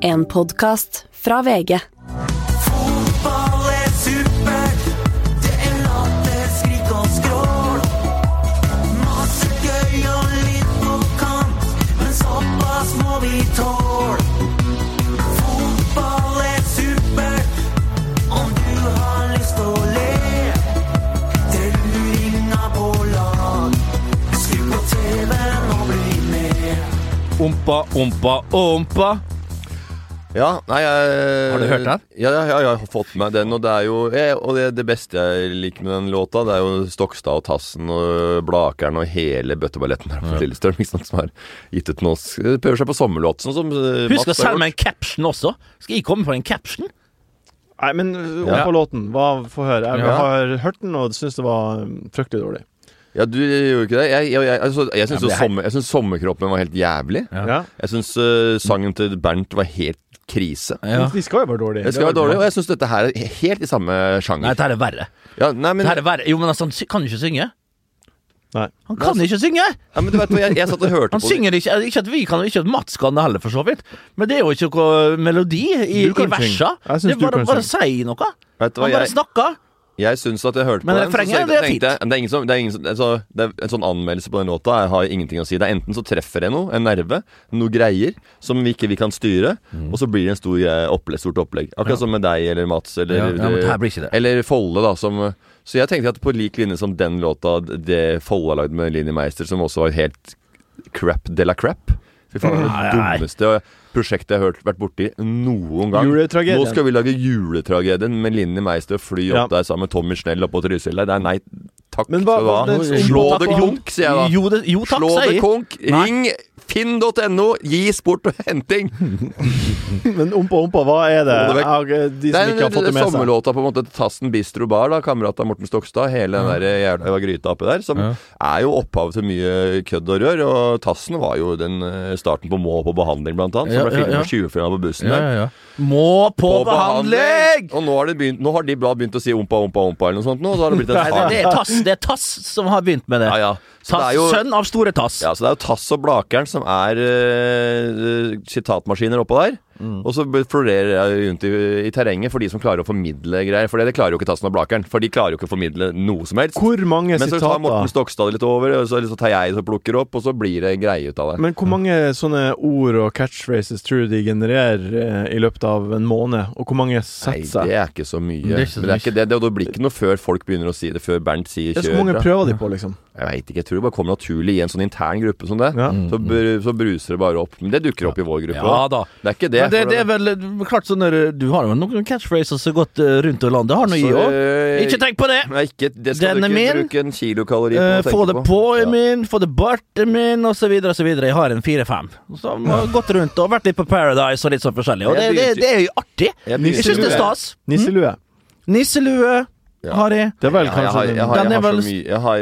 En podkast fra VG. Ompa, ompa, ompa. Ja, nei jeg, Har du hørt den? Ja, ja, ja, jeg har fått med den. Og det er jo jeg, Og det, det beste jeg liker med den låta, det er jo Stokstad og Tassen og Blakeren og hele bøtteballetten her på Lillestrøm ikke sant, som har gitt ut noe Prøver seg på sommerlåt, sånn som eh, Husk å sende meg en caption også. Skal jeg komme på en caption? Nei, men om Ja. på låten. Hva Få høre. Jeg Ja. har hørt den og syns det var um, fryktelig dårlig. Ja, du gjorde ikke det? Jeg, jeg, jeg, altså, jeg syns ja, er- sommer, sommerkroppen var helt jævlig. Ja. Ja. Jeg syns uh, sangen til Bernt var helt krise. Ja. De skal jo være dårlige. Det skal være dårlig, og jeg syns dette her er helt i samme Nei, sjanger. dette er verre. Ja, nei, men, Dette her er verre. Jo, men altså, han kan jo ikke synge. Nei. Han kan ikke synge! ja, men du vet jeg, jeg satt og hørte Han på synger ikke Ikke at vi kan, ikke at Mats kan det heller, for så vidt. Men det er jo ikke noe melodi i, i versa. Det er bare, å bare si noe. Du hva, Han bare jeg, snakker. Jeg syns at jeg hørte Men på den. så refrenget, det er jeg, Det er, ingen som, det er, ingen som, altså, det er En sånn anmeldelse på den låta jeg har ingenting å si. Det er Enten så treffer jeg noe, en nerve, noe greier, som vi ikke vi kan styre, Mm. og så blir det en stor, greie, opplegg, stort opplegg. Akkurat som med deg eller Mats eller, Ja, ja, men det her blir ikke det. eller Folle, da. Som, så jeg tenkte at på lik linje som den låta det Folle har lagd med Linni Meister, som også var helt crap de la crap. Fy faen, det er det dummeste prosjektet jeg har hørt, vært borti noen gang. Nå skal vi lage juletragedien med Linni Meister og fly opp Ja. der sammen med Tommy Snell oppå Trysil. Nei, nei, takk Men hva- skal du ha. det- Slå det konk, sier jeg da. Jo, det, jo takk, Slå sier det jeg. konk. Nei. Ring finn.no. Gi sport og henting. Men ompa, ompa, hva er det? Få det vekk. Jeg, de Det som er ikke har fått det med seg. sommerlåta på en måte til Tassen Bistro Bar, da, kamerat av Morten Stokstad. Hele den der jævla gryta oppi der, som Ja. er jo opphavet til mye kødd og rør. Og Tassen var jo den eh, starten på Må på behandling, blant annet. Som Ja, ble ja, filmet ja. på 20-filma på bussen Ja, der. ja, ja. Må på, behandling! Og nå har, de begynt, nå har de begynt å si ompa, ompa, ompa eller noe sånt nå. Og så har det blitt Nei, en det, det, er tass, det er Tass som har begynt med det. Ja, ja. Tass, jo, Sønn av store Tass. ja, så det er jo Tass og Blakeren som er eh, sitatmaskiner oppå der. Mm. Og så florerer jeg rundt i, i terrenget for de som klarer å formidle greier. For det, det klarer jo ikke Tassen og Blakeren. For de klarer jo ikke å formidle noe som helst. Hvor mange Men så tar Morten Stokstad litt over, og så, så tar jeg det og plukker opp, og så blir det en greie ut av det. Men hvor mange sånne ord og catchphrases tror du de genererer eh, i løpet av en måned? Og hvor mange Nei, setter seg? det er ikke så mye. Det er ikke så Men det, er ikke det, det, blir ikke noe før folk begynner å si det, før Bernt sier kjør. hvor mange prøver de på, liksom? Jeg veit ikke, jeg tror det bare kommer naturlig i en sånn intern gruppe som det. Ja. Så, br så bruser det bare opp. Men det dukker opp i vår gruppe Ja da. Det er ikke det. Men det, det er vel klart sånn Du har jo noen catchphrases som har gått eh, rundt i landet. Har nå jeg Så, òg. øh, Ikke tenk på det! Nei, ikke, det skal Den du ikke min. bruke en kilokalori på. Uh, få det på er Ja. min, få det bort er min, og så videre så videre. Jeg har en fire-fem. Som har gått rundt og vært litt på Paradise og litt sånn forskjellig. Og det, det, det er jo artig. Jeg Jeg syns det er stas. Nisselue. Nisselue Ja. har jeg. Det er vel Ja, jeg kanskje har, jeg, har, jeg er har så mye jeg har,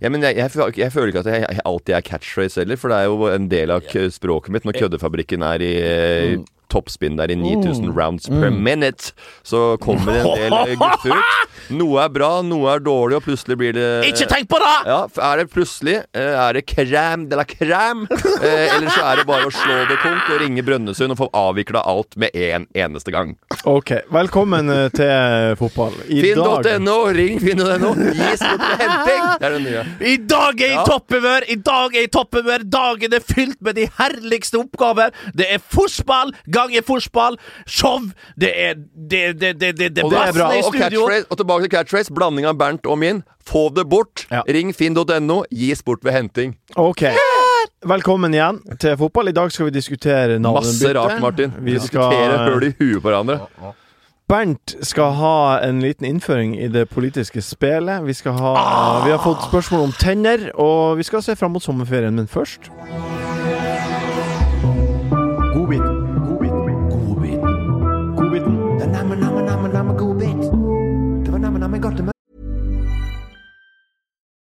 jeg, men jeg, jeg, føler, ikke at jeg, jeg alltid er catchphrase heller, for det er jo en del av k- språket mitt. Når køddefabrikken er i eh, toppspinn der i 9000 rounds per minute, så kommer det en del gutter ut. Noe er bra, noe er dårlig, og plutselig blir det Ikke tenk på det! Ja, er det plutselig eh, Er det crème de la crème? Eh, eller så er det bare å slå det tungt og ringe Brønnøysund og få avvikla alt med en eneste gang. Ok, velkommen eh, til fotball. I dag Finn.no, ring finn.no, gi sport til henting! Det er det nye. I dag er jeg i Ja. topphumør! I dag er jeg i topphumør! Dagen er fylt med de herligste oppgaver! Det er forspill ganger forspill! Show! Det er det, det, det, det, det beste bra. i og, studio! catchphrase, og tilbake til catchphrase. Blanding av Bernt og min. Få det bort. Ja. Ring finn.no, Gis bort ved henting. Ok. Velkommen igjen til fotball. I dag skal vi diskutere navnebytte. Masse rart, Martin. Vi Vi skal skal høl i huet på hverandre. Bernt skal ha en liten innføring i det politiske spelet. Vi, ha, vi har fått spørsmål om tenner, og vi skal se fram mot sommerferien, men først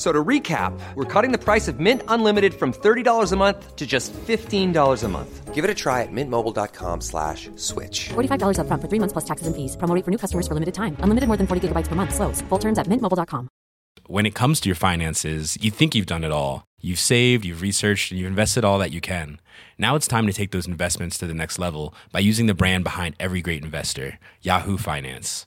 F- So to recap, we're cutting the price of Mint Unlimited from $30 a month to just $15 a month. Give it a try at mintmobile.com slash switch. $45 upfront for three months plus taxes and fees. Promo rate for new customers for limited time. Unlimited more than 40 gigabytes per month. Slows. Full terms at mintmobile.com. when it comes to your finances, you think you've done it all. You've saved, you've researched, and you've invested all that you can. Now it's time to take those investments to the next level by using the brand behind every great investor, Yahoo Finance.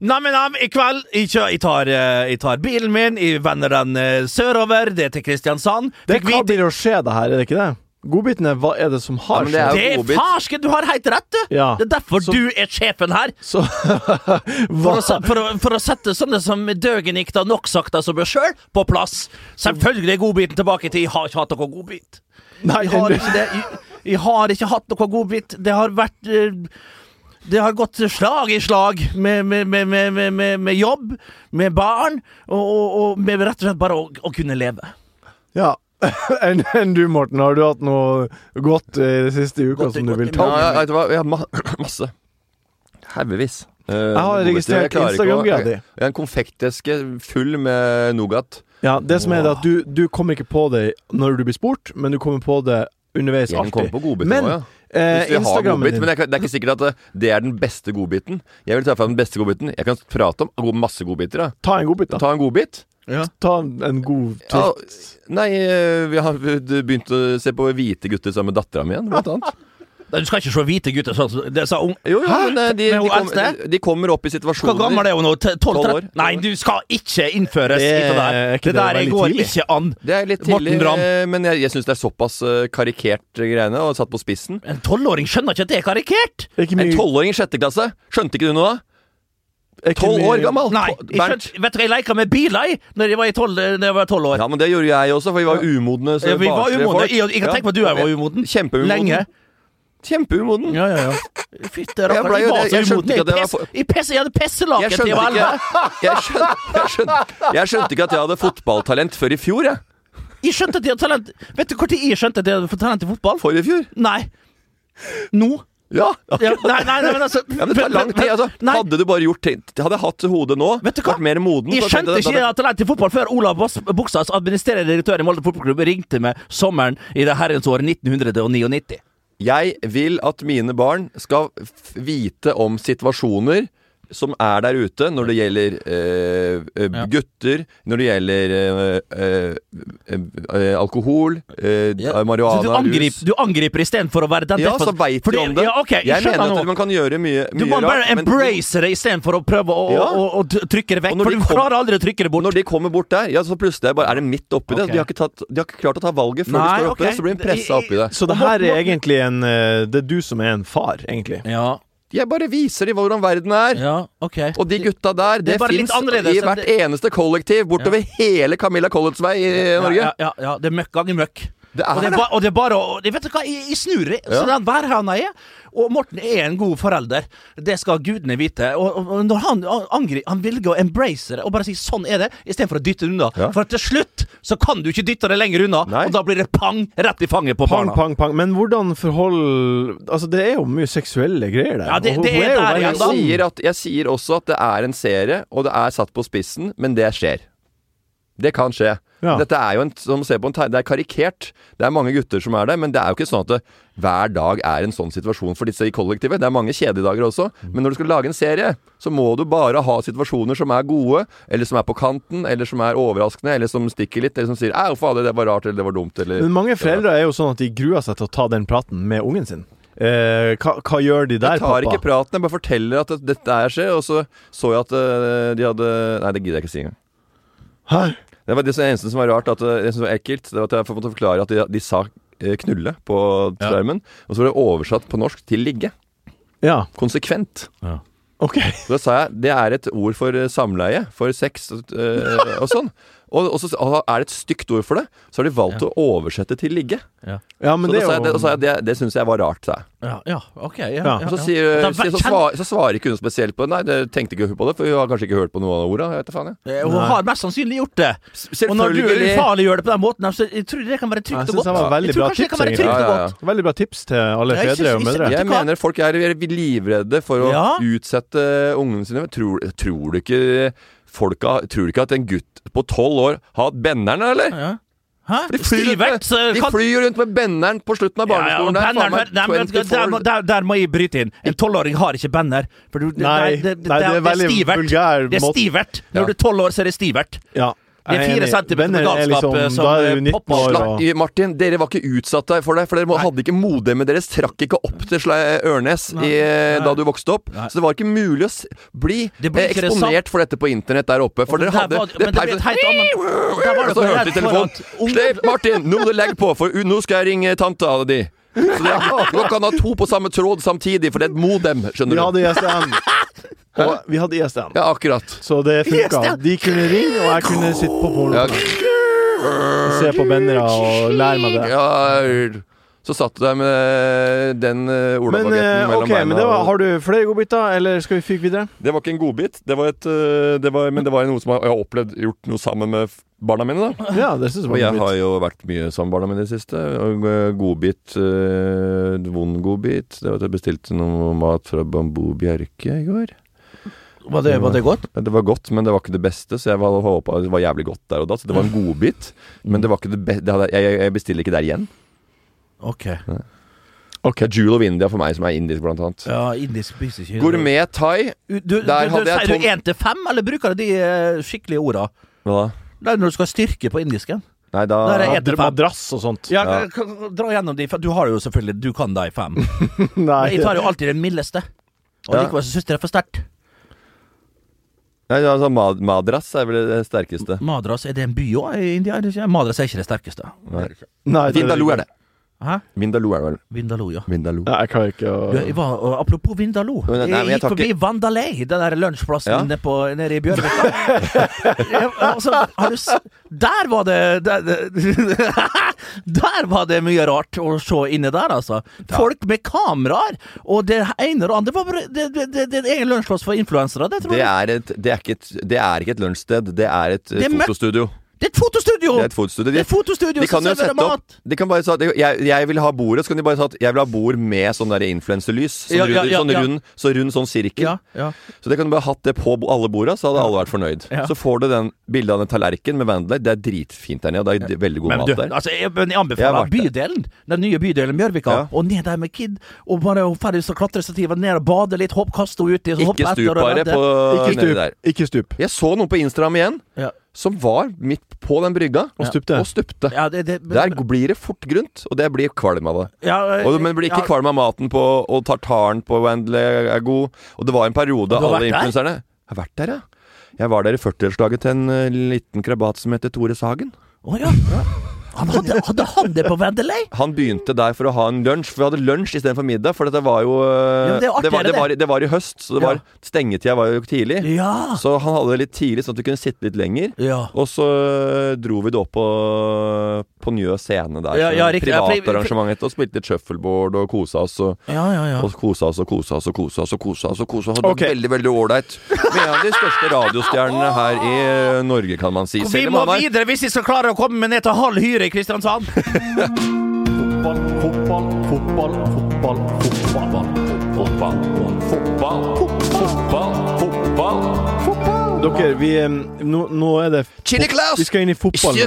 Nam-nam, i kveld jeg, kjø- jeg, tar, eh, jeg tar bilen min, jeg vender den eh, sørover, det er til Kristiansand. Det Fikk hva blir å skje det her, er det ikke det? Godbiten er hva er det som har Ja, det er skjedd? Det er farske! farsken, du har helt rett, du! Ja. Det er derfor Så- du er sjefen her. Så For å, for, å, for å sette sånne som døgenikta nok sakta som meg sjøl på plass. Selvfølgelig er godbiten tilbake til jeg har ikke hatt noe godbit. Nei, Jeg har ikke det. Jeg, jeg har ikke hatt noe godbit. Det har vært eh, Det har gått slag i slag med, med, med, med, med, med, med jobb, med barn, og, og, og med rett og slett bare å, å kunne leve. Ja. Enn en du, Morten, har du hatt noe godt i det siste uka Godt som du godt vil ta Ja, med? ja, vet du hva? Vi har ma masse. Haugevis. Uh, Jeg har registrert Jeg Instagram-greia di. Jeg en konfekteske full med Nougat. Ja, det som er det at du, du kommer ikke på det når du blir spurt, men du kommer på det underveis Jeg alltid. på godbiter Men også, ja. Eh, Hvis vi har godbit, men det er, ikke- det er ikke sikkert at det, det er den beste godbiten. Jeg vil ta fram den beste godbiten. Jeg kan prate om masse godbiter. Da. Ta en godbit, da. Ta en godbit. Ta en god Ja, nei, eh, vi har begynt å se på hvite gutter sammen med dattera mi igjen, blant annet. Du skal ikke se hvite gutter sånn som det sa ung... Jo, jo, men eh, de, de, kom, de kommer opp i Hvor situasjoner gammel er hun nå? 12-13? År. Nei, du skal ikke innføres Det i det er der. ikke Det det der det går tidlig? ikke an. Det er litt tidlig, eh, men jeg, jeg syns det er såpass eh, karikert greiene, og satt på spissen. En tolvåring skjønner ikke at det er karikert. Er ikke En tolvåring i sjette klasse, skjønte ikke du noe da? Tolv år gammel! Nei, jeg skjønt, vet du hva, jeg leika med biler jeg, når jeg var i tolv- når jeg var tolv år. Ja, men det gjorde jeg også, for vi var umodne. så Ja, vi var umodne. folk. Jeg, jeg kan tenke på at du er var umoden. Kjempeumoden. Lenge. Kjempeumoden. Ja, ja, ja. Fytte Jeg rakkeren, jeg var så Jeg var Jeg, for- pess, jeg, pess, jeg hadde pesselaken Jeg til jeg var elleve. jeg skjønte, jeg, jeg ikke at jeg hadde fotballtalent før i fjor, jeg. Jeg skjønte at jeg hadde talent Vet du når jeg skjønte at jeg hadde talent i fotball? For i fjor. Nei. Nå? Ja. Ja, nei, nei, nei, men altså Ja, men det tar lang tid. Altså. Hadde du bare gjort ting Hadde jeg hatt hodet nå, Vet du hva? vært mer moden Jeg skjønte ikke at jeg hadde talent i fotball før Olav Bokstads administrerende direktør i Molde fotballklubb ringte meg sommeren i det herrens år 1999. Jeg vil at mine barn skal vite om situasjoner som er der ute når det gjelder eh, eh, gutter, når det gjelder eh, eh, eh, alkohol, eh, Så marihuana, du, rus angriper, du angriper istedenfor å være den Ja, så veit du om det. Ja, okay, jeg, jeg mener at man kan gjøre mye, Du må bare rart. men embrace det istedenfor å prøve å, Ja. å, å, å trykke det vekk. For de du kom- klarer aldri å trykke det bort. Når de kommer bort der, ja, så plutselig er, bare, er det midt oppi det. De har, ikke tatt, de har ikke klart å ta valget før Nei, de står oppi okay. det. Så blir de pressa oppi det. Så det her er egentlig en Det er du som er en far, egentlig. Ja, Jeg bare viser dem hvordan verden er. ja, okay. Og de gutta der, Det det, fins i hvert eneste kollektiv bortover hele Camilla Colletts vei i Norge. Ja, ja, ja, det er møkk gang i møkk. Det Og det, ba, og det er bare å Vet du hva, jeg, jeg snur det. Så hver den jeg er. Og Morten er en god forelder. Det skal gudene vite. Og, og, og når han angriper Han velger å embrace det og bare si 'sånn er det', istedenfor å dytte det unna. Ja. For til slutt så kan du ikke dytte det lenger unna, Nei. og da blir det pang rett i fanget på Pang, barna. pang, pang. Men hvordan forhold Altså, det er jo mye seksuelle greier der. Ja, det- det er, er der igjen, da. Jeg sier, at, jeg sier også at det er en serie, og det er satt på spissen, men det skjer. Det kan skje. Ja. Dette er jo en, som ser på en det er karikert. Det er mange gutter som er der, men det er jo ikke sånn at det, hver dag er en sånn situasjon for disse i kollektivet. Det er mange kjededager også. Men når du skal lage en serie, så må du bare ha situasjoner som er gode, eller som er på kanten, eller som er overraskende, eller som stikker litt, eller som sier 'au, fader, det var rart', eller 'det var dumt', eller Men mange foreldre er jo sånn at de gruer seg til å ta den praten med ungen sin. Eh, hva, hva gjør de der, pappa? Jeg tar pappa? ikke praten, jeg bare forteller at dette er skjer, og så så jeg at eh, de hadde Nei, det gidder jeg ikke si engang. Hæ? Det var det eneste som var rart, at, eh, det som var ekkelt, det var at jeg måtte forklare at de, de sa eh, knulle på Ja. skjermen, og så var det oversatt på norsk til ligge. Ja, Konsekvent. Ja. OK. Så da sa jeg det er et ord for eh, samleie, for sex eh, og sånn. Og, og så er det et stygt ord for det. Så har de valgt å oversette til ligge. Ja, men Så det det, jo og det, det syns jeg var rart, sa jeg. Ja, ja, ok. Ja, Ja. ja, så, sier, sier, så, svar, så svarer ikke hun spesielt på det. Nei, det tenkte ikke hun på det, for hun har kanskje ikke hørt på noen av ordene. Jeg vet faen, jeg. Eh, Hun har mest sannsynlig gjort det. Og når du Selvfølgelig. ufarliggjør det på den måten, så jeg tror det kan være trygt og det godt. Jeg tror bra kanskje det tips, kan være egentlig. trygt og Ja, ja, ja. godt. Veldig bra tips til alle fedre og mødre. Jeg mener folk er livredde for å Ja. utsette ungene sine. Tror, tror du ikke folka Tror du ikke at en gutt på tolv år har hatt benneren, eller? Ja. Hæ? De flyr, Stivert? så med, de flyr rundt med benneren på slutten av Ja, ja, barneskolen. Det er nei, du hva, der, må- 24 der, der må jeg bryte inn. En tolvåring har ikke benner. For du, Nei, nei, det er veldig stivert. vulgær Det er stivert. Når Ja. du er tolv år, så er det stivert. Ja, Det er fire centimeter med er galskap, liksom- som, er eh, du 19 popper. og Martin, dere var ikke utsatt for det, for dere hadde ikke modemet deres trakk ikke opp til Ørnes i, Nei. da du vokste opp. Nei. Så det var ikke mulig å bli eh, eksponert for dette på internett der oppe. For dere hadde var- det det så hørte de telefonen. Slipp Martin, nå må du legge på, for nå skal jeg ringe tanta di. Så dere, Nå kan ha to på samme tråd samtidig, for det er et modem, skjønner du. Ja, det ISDN. Og vi hadde ISDN. Ja, akkurat. Så det funka. De kunne ringe, og jeg kunne sitte på porno. Ja, Se på bannere og lære meg det. ja, så satt du der med den uh, olabagetten eh, mellom okay, beina. men det var, har du flere godbiter, eller skal vi fyke videre? Det var ikke en godbit, det var et, det var, men det var noe som jeg har opplevd gjort noe sammen med barna mine. da Ja, jeg Og jeg har jo vært mye sammen med barna mine i det siste. Og godbit øh, Vond godbit. Det var at jeg bestilte noe mat fra Bambu Bjerke i går. Var det, var det godt? Det var godt, men det var ikke det beste, så jeg var- håpa det var jævlig godt der og da. Så det var en godbit, men det var ikke det beste. Jeg, jeg, jeg bestiller ikke der igjen. Ok. Ok. Er Jewel of India for meg, som er indisk, blant annet. Ja, indisk spiser ikke Gourmet thai. Du, du, Der du, hadde du, jeg Sier du én til fem, eller bruker du de eh, skikkelige orda? Hva da? Det er når du skal styrke på indisken. Nei, da Der er Ja, fem. Madrass og sånt. Ja, Ja. Dra gjennom de, du har jo selvfølgelig Du kan deg fem. Nei. Jeg tar jo alltid den mildeste. Og Ja. likevel så syns jeg det er for sterkt. Nei, altså, mad Madras er vel det sterkeste. Madras, er det en by òg i India? Det? Madras er ikke det sterkeste. Nei. Nei, det- Vindaloo er det. Hæ? Vindaloo er det vel. Vindaloo, ja. Vindaloo. Nei, jeg klarer ikke å Du, jeg var, og apropos Vindaloo. Men, nei, men jeg jeg gikk tar forbi Vandalei, den der lunsjplassen Ja. nede, på, nede i Bjørvika. Ja, altså, har du s- der var det der, der var det mye rart å se inne der, altså. Folk med kameraer, og det ene og det andre. Det var bare det, det, det, det er en egen lunsjplass for influensere, det tror Det jeg. er, et, det, er ikke et, det er ikke et lunsjsted, det er et eh, Det er fotostudio. Det er et fotostudio! Det er et fotostudio. Det er et fotostudio de kan jo sette opp. De kan bare at jeg, jeg vil ha bordet, så kan de bare si at jeg vil ha bord med sånn influenselys. Sånn, Ja, ja, ja, sånn, ja. rund, så rund sånn sirkel. Ja, ja. Så det kan du bare hatt det på alle borda, så hadde alle vært fornøyd. Ja. Så får du den bildet av den tallerkenen med Vandler. Det er dritfint der nede. Det er veldig god Men mat du, der. altså, jeg, jeg anbefaler jeg bydelen, den nye bydelen Bjørvika, Ja. og ned der med Kid, og bare ferdig så klatrestativet, ned og bade litt, hopp, kaste henne uti, Ikke stup bare på Ikke nedi stup. der. Ikke stup. Jeg så noen på Instagram igjen Ja. Som var midt på den brygga Og stupte. og stupte. Ja, det, det, Der blir det fort grunt, og det blir kvalm av det. ja, Og, men blir ikke ja, kvalm av maten på Og tartaren på Wendley er god. Og det var en periode av alle influenserne Jeg har vært der, ja. Jeg var der i 40-årslaget til en eh, liten krabat som heter Tore Sagen. Oh, ja. Han hadde, hadde han det på Vendeløy? Han begynte der for å ha en lunsj, for vi hadde lunsj istedenfor middag. For dette var jo jo det er jo det, var, det, var, det var i høst, så det Ja. var, stengetida var jo tidlig. Ja. Så han hadde det litt tidlig, sånn at vi kunne sitte litt lenger. Ja. Og så eh, dro vi det opp på, på Njø scene der. Ja, så ja, riktig. Ja, for- Privatarrangement og spilte litt shuffleboard og kosa oss. Og, og kosa oss og kosa oss og kosa oss og kosa oss. og kosa oss. Og det Ok. var Veldig, veldig ålreit. En av de største radiostjernene her i Norge, kan man si. Vi må er videre hvis vi skal klare å komme ned til halv hyre i Kristiansand. Fotball, fotball, fotball, fotball, fotball. Fotball, fotball, fotball, fotball. Dere, vi eh, Nå, nå er det Chili Claus! Vi skal inn i fotball.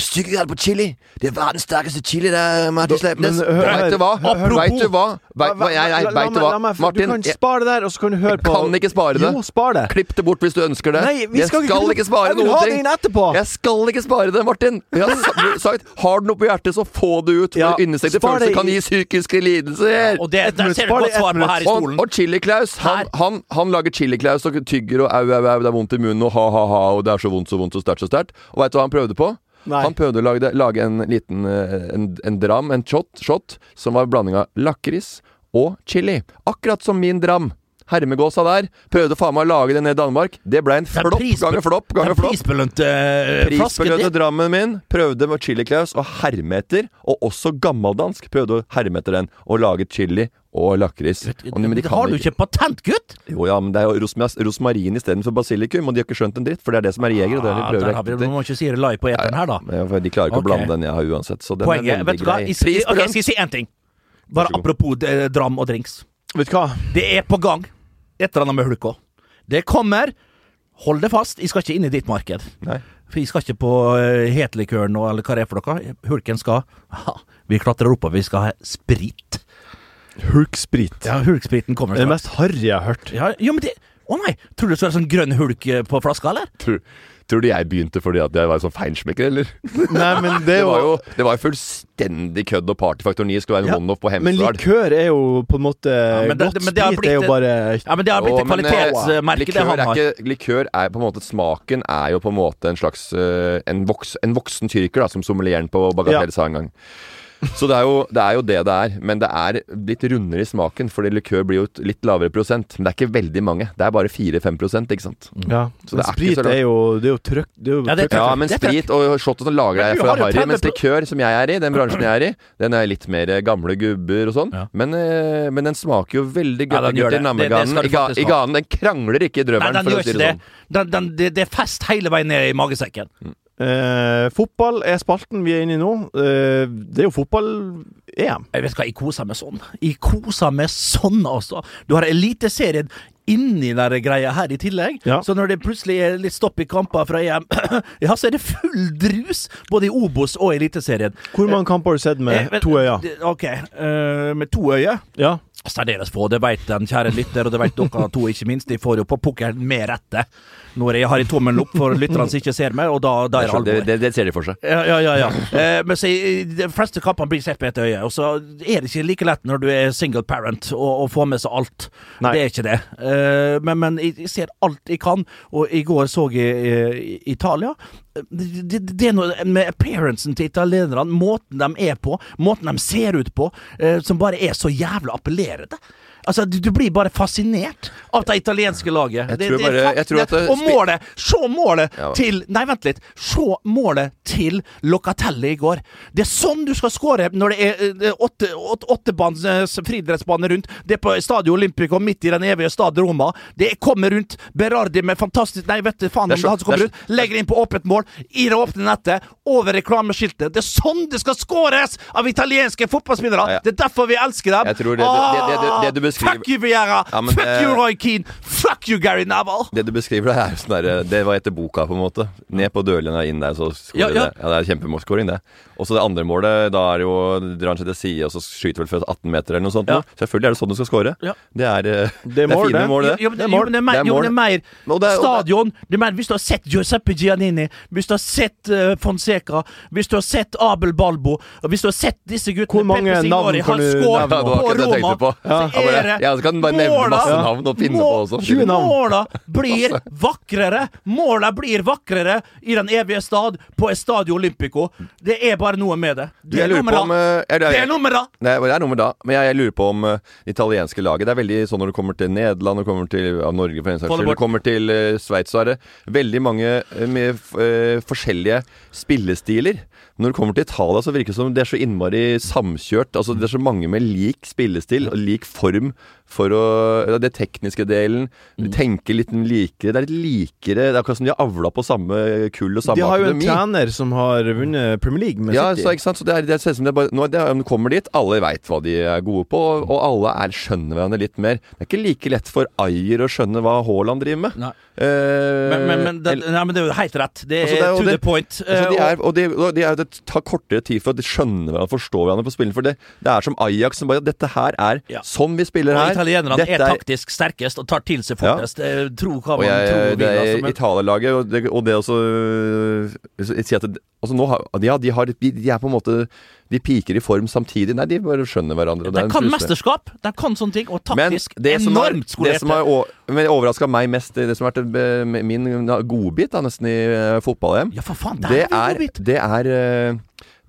Styrkegrad på chili. Det er verdens sterkeste chili der, Martin Sleipnes. her. Veit du hva? Apropos- Veit du hva? Vet, hva? Jeg, jeg, La- la vet du hva? la meg- Martin, du kan spare det der, og så kan du høre på Jeg kan ikke spare det. Jo, spar det. Klipp det bort hvis du ønsker det. Nei, vi jeg skal skal ikke- noen ting. Jeg vil ha det inn etterpå. Jeg skal ikke spare det, Martin. Jeg har sagt har du noe på hjertet, så få det ut. For Ja, innestengte følelser kan gi psykiske lidelser. Og det, der ser du godt svar på her i Og, stolen. og Chili-Klaus, han, han, han lager Chili-Klaus og tygger og au, au, au, det er vondt i munnen og ha, ha, ha, og det er så vondt, så vondt, så sterkt, så sterkt. Og veit du hva han prøvde på? Nei. Han prøvde å lage, lage en liten eh, en, en dram, en shot, shot, som var blanding av lakris og chili. Akkurat som min dram Hermegåsa der. Prøvde faen meg å lage det ned i Danmark. Det ble en flopp ganger flopp ganger flopp. prisbelønte flasken Prisbelønte. Drammen min prøvde med Chili Claus å herme etter, og også gammeldansk prøvde å herme etter den, og lage chili og lakris. Og- men de kan har du ikke patent, gutt! Jo ja, men det er jo rosma- rosmarin istedenfor basilikum, og de har ikke skjønt en dritt, for det er det som er jeger, og det er det de Ah, prøver der vi, du må ikke si det live på eteren her, da. Ja, for De klarer ikke okay. å blande den jeg har uansett, så den Poenget er veldig grei. Jeg, skal- jeg skal si én ting. Bare apropos eh, dram og drinks. Vet du hva? Det er på gang et eller annet med hulka. Det kommer. Hold det fast, jeg skal ikke inn i ditt marked. Nei. For jeg skal ikke på uh, hetlikøren og eller hva det er for noe. Hulken skal ha, Vi klatrer oppover, vi skal ha sprit. Hulksprit. Ja, hulkspriten kommer Det er det mest harry jeg har hørt. Ja, jo, men det Å nei! Tror du det skal være sånn grønn hulk eh, på flaska, eller? Tror, tror du jeg begynte fordi at jeg var sånn feinschmecker, eller? Nei, men det Det var jo det var jo fullstendig kødd og partyfaktor 9 skulle være en Ja, one-off på Men likør er jo på en måte men det- Godt men det sprit er jo bare Ja, men det har blitt et eh, kvalitetsmerke, det han er har. ikke, likør er på en måte Smaken er jo på en måte en slags eh, En, voks, en voksen tyrker, da, som sommelieren på Bagatell sa en gang. Så det er, jo, det er jo det det er. Men det er litt rundere i smaken, fordi likør blir jo et litt lavere prosent. Men det er ikke veldig mange. Det er bare 4-5 prosent, ikke sant. Ja, Så men det er ikke sprit så er jo Det er jo trøkk Det jo Ja. Ja, men sprit og shot og sånn lager jeg fra harry. Mens likør, som jeg er i, den bransjen jeg er i, den er litt mer eh, gamle gubber og sånn. Ja. Men, eh, men den smaker jo veldig Ja, godt den gjør i det. Det- det nammeganen. skal du I, ga, faktisk I ha. ganen. Den krangler ikke i drømmeren, Nei, den gjør ikke det sånn. Den, den, det, det er fest hele veien ned i magesekken. Eh, fotball er spalten vi er inne i nå. Eh, det er jo fotball-EM. Jeg vet hva, jeg koser meg sånn. Jeg koser meg sånn, altså. Du har Eliteserien inni den greia her i tillegg. Ja. Så når det plutselig er litt stopp i kamper fra EM, ja, så er det full drus både i Obos og Eliteserien. Hvor mange kamper har du sett Eh, med men- to øyne? Ok, uh, med to øyne. Ja. Særdeles få, det vet den kjære lytter, og det vet dere to, ikke minst. De får jo på pukkelen med rette når jeg har i tommelen opp for lytterne som ikke ser meg, og da, da er det alvor. det, det ser de for seg. Ja, ja, ja. ja. Eh, men så, de fleste kampene blir sett med et øye, og så er det ikke like lett når du er single parent å, å få med seg alt. Nei. Det er ikke det. Eh, men, men jeg ser alt jeg kan, og i går så jeg eh, Italia. Det, det, det er noe med appearancen til italienerne, måten de er på, måten de ser ut på, eh, som bare er så jævla appellerende. tiedetä. Altså, du, du blir bare fascinert av det italienske laget. Det- tror det bare- det og målet! Se målet Ja. til Nei, vent litt. Se målet til Locatelli i går. Det er sånn du skal score når det er eh, åtte, åtte, åttebands eh, friidrettsbane rundt. Det er på Stadio Olympico, midt i den evige stad Roma. Det kommer rundt. Berardi med fantastisk Nei, vet du faen om så- han som kommer rundt. ut. Legger inn på åpent mål. I det åpne nettet. Over reklameskiltet. Det er sånn det skal scores av italienske fotballspillere! Ja, ja. Det er derfor vi elsker dem. Jeg tror det- det- det- det- det du beskriver- Fuck you, Viera! Ja, Fuck det- you, Roy Keane! Fuck you, Gary Neville! Det du beskriver, det er jo sånn der, det var etter boka, på en måte. Ned på dørlinja, inn der, så skårer Ja, ja. det. Ja, det er kjempemålskåring, det. Og så det andre målet, da er det jo drar han seg til side, og så skyter vel fra 18 meter eller noe sånt. Ja. Selvfølgelig er det sånn du skal skåre. Ja. Det er, eh, Det er fine mål, det. Jo, men det, Det er jo, men det er mer, er jo, det er mer Og det er- og stadion. Det er mer, hvis du har sett Giuseppe Giannini, hvis du har sett uh, Fonseca, hvis du har sett Abel Balbo, og hvis du har sett disse guttene Hvor mange navn kan du nevne? Ja, det var på akkurat det jeg Roma, tenkte på. så Er det ja, så kan du bare nevne måla- masse navn og pinne på også. 20 navn. Måla blir vakrere! Måla blir vakrere i den evige stad på Estadio Olympico. Det er bare noe med det. Det er nummer på om det. eh, er nummer er det! Nei, det er nummer da. Men jeg, jeg lurer på om uh, det italienske laget Det er veldig sånn når du kommer til Nederland, det kommer til ja, Norge for en saks skyld, kommer til uh, Sveits, så er det veldig mange uh, med eh, forskjellige spillestiler. Når det kommer til Italia, så virker det som det er så innmari samkjørt. Altså Det er så mange med lik spillestil og lik form for å ja, Det tekniske delen. De Mm. tenker litt likere. Det er litt likere Det er akkurat som de har avla på samme kull og samme akademi. De har jo en trener som har vunnet Premier League med Ja, City. så, ikke sant? så det, er, det ser ut som det er bare Nå er det, Når du kommer dit, alle veit hva de er gode på, og, og alle er, skjønner hverandre litt mer. Det er ikke like lett for Ayer å skjønne hva Haaland driver med. Nei. Eh, Men, men, men, det, nei, men det er jo helt rett. Det er, Altså, det er to det- the point. altså, de Eh, er, og de, og de er, det tar kortere tid for å skjønne hverandre, forstå hverandre på spillet. For det, det er som Ajax som bare Dette her er Ja. sånn vi spiller og her. italienerne er taktisk sterkest og tar til seg fortest. Ja. Tro hva Og man jeg, tror det er Altså, men, Italia-laget, og det, og det også øh, sier at det, altså nå har, ja, de, har, de, de er på en måte De piker i form samtidig. Nei, de bare skjønner hverandre. de kan mesterskap, de kan sånne ting, og Men det enormt det som har skolerte. men overraska meg mest, det som har vært eh, min godbit da, nesten i eh, fotball-EM, Ja, for faen, det er er! Det er,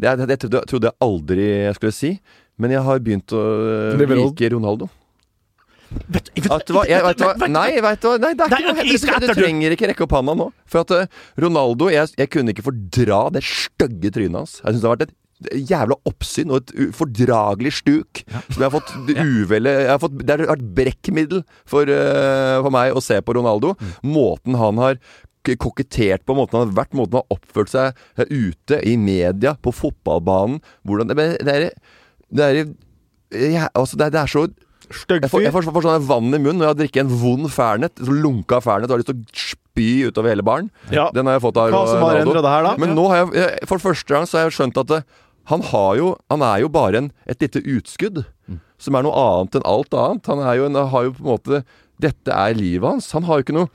det er Det trodde, jeg aldri jeg skulle si, men jeg har begynt å like Ronaldo. Vet, vet, Vet du hva? Jeg, vet du hva? Nei, vet du hva? Nei, det er Nei, noe skal Du trenger ikke rekke opp handa nå. For at eh, Ronaldo jeg, jeg kunne ikke fordra det stygge trynet hans. Jeg syns det har vært et jævla oppsyn og et ufordragelig stuk. Som jeg har fått det uvelle jeg har fått, Det har vært brekkmiddel for, uh, for meg å se på Ronaldo. Mm. Måten han har kokettert på, måten han har vært, måten han har oppført seg eh, ute, i media, på fotballbanen. Hvordan Det, det er Det er, jeg, altså det er, det er så Stygg jeg får, jeg fyr. får, sånn vann i munnen når jeg drikker en vond fernet. Så lunka fernet har lyst til å spy utover hele baren. Ja. Den har jeg fått av Hva som har endret det her, da? Men nå har jeg, jeg For første gang så har jeg skjønt at det, han har jo Han er jo bare en, et lite utskudd. Som er noe annet enn alt annet. Han jo en, har jo på en måte Dette er livet hans. Han har jo ikke noe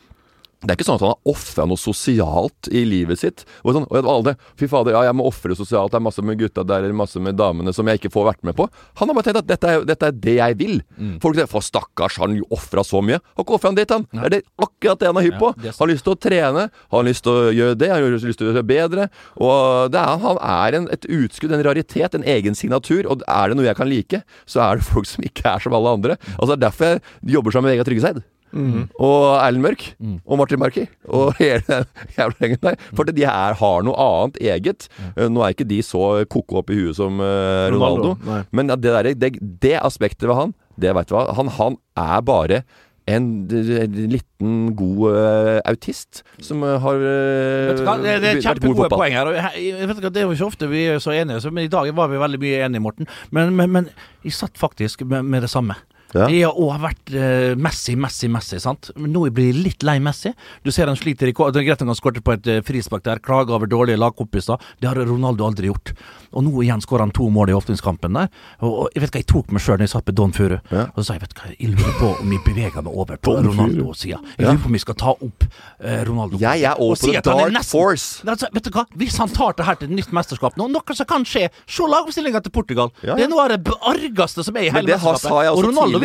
det er ikke sånn at han har ofra noe sosialt i livet sitt. Og sånn, og alle, Fy fader, ja, jeg må ofre sosialt. Det er masse med gutta der eller masse med damene som jeg ikke får vært med på. Han har bare tenkt at dette er, dette er det jeg vil. Folk sier for stakkars, han ofra så mye. Har ikke ofra han dit, han. Det er det, akkurat det han er hypp på. Ja. Han har lyst til å trene, han har lyst til å gjøre det, han har lyst til å gjøre det bedre. Og det er, han er en, et utskudd, en raritet, en egen signatur. Og er det noe jeg kan like, så er det folk som ikke er som alle andre. Altså Det er derfor jeg jobber sammen med Vegard Tryggeseid. Og Erlend Mørk. Og Martin Marki. Og hele den jævla gjengen der. For de her har noe annet eget. Mm. Nå er ikke de så ko-ko opp i huet som uh, Ronaldo. Ronaldo. Men det, der, det, det aspektet ved han, det veit du hva. Han, han er bare en, en liten, god uh, autist som uh, har uh, Vet du hva, det, det er kjempegode poeng her. Og jeg, jeg vet ikke, det er jo ikke ofte vi er så enige, så, men i dag var vi veldig mye enige, Morten. Men, men, men jeg satt faktisk med, med det samme. Ja. Jeg har også vært uh, Messi, Messi, Messi. sant? Men nå blir jeg litt lei Messi. Du ser han sliter i Det er greit han kan skåre på et uh, frispark der, klage over dårlige lagkompiser. Det har Ronaldo aldri gjort. Og nå igjen skårer han to mål i åpningskampen der. Og, og jeg vet hva jeg tok meg sjøl når jeg satt med Don Furu. Ja. Og så sa jeg vet hva, jeg lurer på om jeg beveger meg over på Ronaldo-sida. Jeg lurer på om jeg skal ta opp uh, Ronaldo. Jeg er Og på the dark nesten- force. Altså, vet du hva? Hvis han tar det her til et nytt mesterskap nå, noe som kan skje Se lagoppstillinga til Portugal. Ja, ja. Det er noe av det argeste som er i Men hele har- mesterskapet.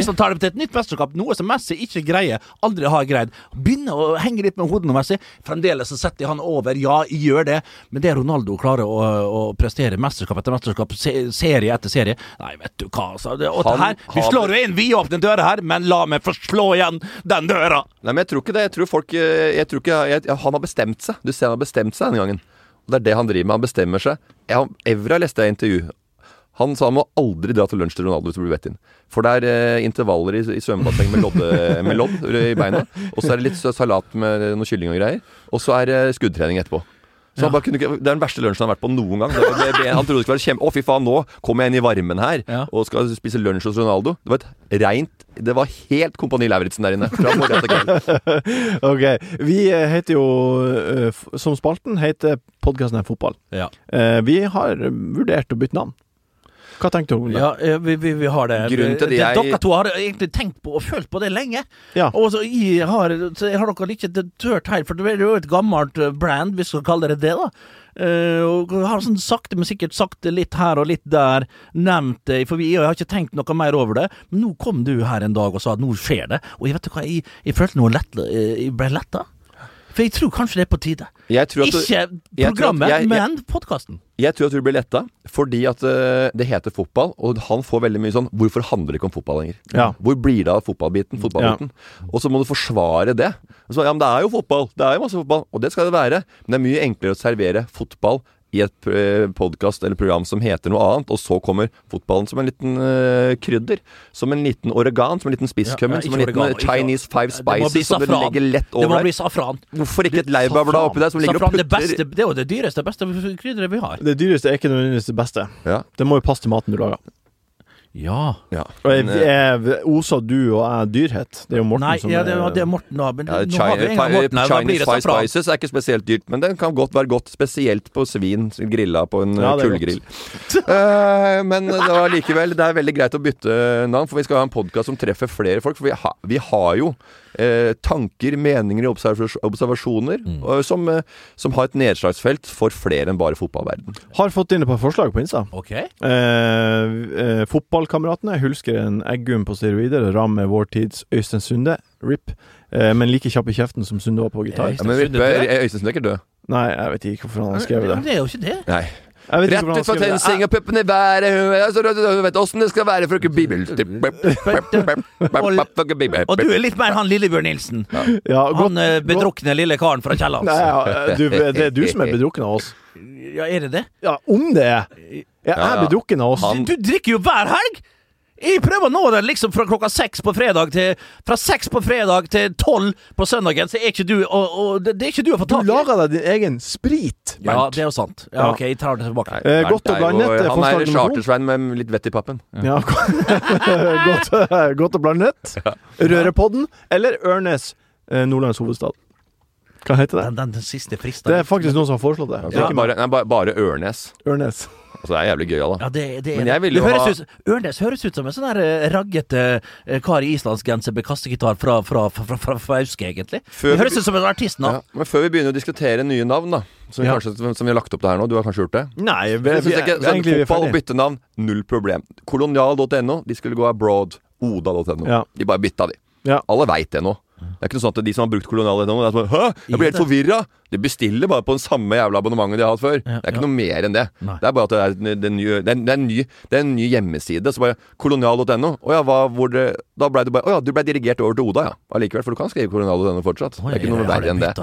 Hvis han tar det til et nytt mesterskap, noe som Messi ikke greier, aldri har greid, begynner å henge litt med hodet nå, Messi. Fremdeles så setter han over. Ja, gjør det. Men det Ronaldo klarer å, å prestere mesterskap etter mesterskap, serie etter serie Nei, vet du hva, altså. Det, her, vi slår jo inn vidåpne dører her, men la meg få slå igjen den døra! Nei, men jeg tror ikke det. Jeg tror folk eh, jeg tror ikke, jeg, Han har bestemt seg. Du ser han har bestemt seg denne gangen. Og det er det han driver med. Han bestemmer seg. Jeg, Evra leste jeg intervju. Han sa han må aldri dra til lunsj til Ronaldo hvis du blir bedt inn. For det er eh, intervaller i, i svømmebasseng med, med lodd i beina. Og så er det litt salat med noe kylling og greier. Og så er det skuddtrening etterpå. Så han bare kunne Det er den verste lunsjen han har vært på noen gang. Det, det, det, han trodde det skulle være kjempe... Å, fy faen, nå kommer jeg inn i varmen her Ja. og skal spise lunsj hos Ronaldo. Det var et reint Det var helt Kompani Lauritzen der inne. Ok, Vi eh, heter jo eh, Som spalten heter podkasten her Fotball. Ja. Eh, vi har vurdert å bytte navn. Hva tenkte hun? det? Ja, eh, vi, vi, vi har det. Grunnen til det jeg- Dere to har egentlig tenkt på og følt på det lenge. Ja. Og så jeg har, så jeg har dere ikke tørt helt, for det er jo et gammelt eh, brand, hvis vi skal kalle det det, da. Uh, og har sånn sakte, men sikkert sagt det litt her og litt der, nevnt det, for vi, jeg har ikke tenkt noe mer over det. Men nå kom du her en dag og sa at nå skjer det, og jeg vet du hva, jeg, jeg følte noe lett, jeg ble letta. For jeg tror kanskje det er på tide. Du, Ikke programmet, jeg- jeg- men podkasten. jeg tror at du blir letta fordi at eh, det heter fotball, og han får veldig mye sånn Hvorfor handler det ikke om fotball lenger? Ja. Hvor blir det av fotballbiten? fotballbiten? Og så må du forsvare det. Så, ja, men det er jo fotball. Det er jo masse fotball. Og det skal det være. Men det er mye enklere å servere fotball i et podkast eller program som heter noe annet, og så kommer fotballen som en liten uh, krydder. Som en liten oregan, som en liten spisskummen, Ja, ja, som en ikke liten oregano, ikke- Chinese five Det må bli spices som du legger lett Det må over bli deg. safran. Hvorfor ikke et laurbærblad oppi der som ligger og Safran, det, putter beste, det er jo det dyreste, beste krydderet vi har. Det dyreste er ikke nødvendigvis det beste. Ja. Det må jo passe til maten du lager. Ja. ja. Og jeg, Men, eh, jeg, Osa du og jeg dyrhet? Det er jo Morten Nei, som ja, det, det er Morten, da. Men Ja, nå har vi en gang Morten her. Chinese five spices er ikke spesielt dyrt, men den kan godt være godt, spesielt på svin grilla på en Ja, eh, er kullgrill. uh, men det var likevel Det er veldig greit å bytte navn, for vi skal ha en podkast som treffer flere folk. For vi, ha, vi har jo eh, tanker, meninger og observas observasjoner Mm. som, eh, som har et nedslagsfelt for flere enn bare fotballverden. Har fått inn et par forslag på Insta. Ok. Eh, eh, fotballkameratene hulsker en Eggum på steroider Ramme rammer vår tids Øystein Sunde, RIP, eh, men like kjapp i kjeften som Sunde var på gitar. Ja, men? Øystein Sunde er ikke død. Nei, jeg vet ikke hvorfor han har skrevet Men det. det er jo ikke det. Nei. Rett ut fra og puppene i været altså, du- vet åssen det skal være for ikke bibel Og du er litt mer han Lillebjørn Nilsen. Han eh, bedrukne lille karen fra Kiellands. Nei, ja, du, det er du som er bedrukken av oss. Ja, er det det? Ja, om det er. Jeg er ja. bedrukken av oss. Han- Du drikker jo hver helg! Jeg prøver å nå den liksom fra klokka seks på fredag til Fra seks på fredag til tolv på søndagen, så er ikke du Og, og det, det er ikke du å få Du tak i. lager deg din egen sprit, Ja, det er jo sant. Ja, Ja. ok, jeg tar det tilbake. Eh, godt og blandet, eh, Han forslag er nummer to. chartersvein med litt vett i pappen. Ja, godt, godt og blandet. Rørepodden eller Ørnes, eh, Nordlands hovedstad. Hva heter det? Den, den, siste fristen. Det er faktisk noen som har foreslått det. Ja. Bare, nei, bare Ørnes. Ørnes. Altså, det er jævlig gøy, da. Ja, det, det, Men jeg ville vil jo ha- ut, Ørnes høres ut som en sånn der eh, raggete eh, kar i islandsgenser med kastegitar fra, fra, fra, fra, fra Fauske, egentlig. Før det høres ut som en artistnavn. Ja, men før vi begynner å diskutere nye navn, da som vi, Ja. kanskje, som vi har lagt opp det her nå, du har kanskje gjort det? Nei, vi, Jeg vi, ikke, sånn, egentlig vi fotball, ferdig. bytte navn, null problem. Kolonial.no, de skulle gå abroad. Oda.no. Ja. De bare bytta, de. Ja. Alle veit det nå. Det er ikke noe sånn at de som har brukt kolonial.no, det er sånn Hæ? Jeg blir helt forvirra! De bestiller bare på den samme jævla abonnementet de har hatt før. Det er ikke noe mer enn det. Nei. Det er bare at det er, det er, ny, det er, det er, en, ny, det er en ny hjemmeside. Så bare kolonial.no. Å ja, hva, hvor det, da blei du bare Å ja, du ble dirigert over til Oda, ja. Allikevel. For du kan skrive kolonial.no fortsatt. Oi, det er ikke noe verre enn det.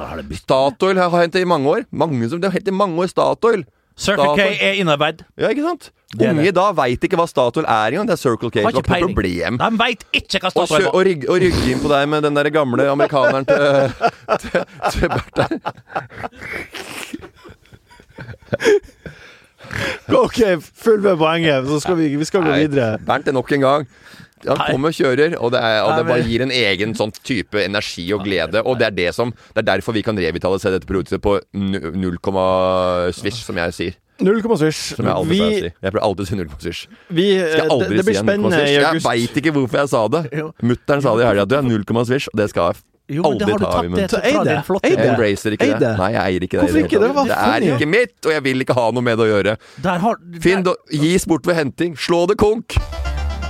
Statoil har jeg? Hentet i mange år. Mange som, det har helt i mange år Statoil. Circle K er innarbeid. Ja, ikke sant? Det Unge i dag veit ikke hva Statoil er engang. Det er Circle K. Har Det var ikke peiling. problem. De veit ikke hva Statoil er. og, rygge, og rygge inn på deg med den der gamle amerikaneren til, til, til Bert. Ok, følg med poenget, så skal vi, vi skal gå videre. Bernt er nok en gang. Han kommer og kjører, og det, er, og det bare gir en egen sånn type energi og glede. Og det er, det, som, det er derfor vi kan revitalisere dette produktet på nu- null komma svisj, som jeg sier. Null komma svisj. Som jeg alltid pleier å si. Jeg pleier alltid å si null komma svisj. vi, Skal jeg det, aldri det blir si en null komma svisj. Jeg veit ikke hvorfor jeg sa det. Mutter'n sa det i helga. Du er null komma svisj, og det skal jeg Jo, men det har du tatt det fra det. din flotte Jeg embracer ikke det. det. Nei, jeg eier ikke det. Hvorfor ikke? Det tatt. det er ikke mitt, og jeg vil ikke ha noe med det å gjøre. Der har Finn, gis bort ved henting. Slå det konk!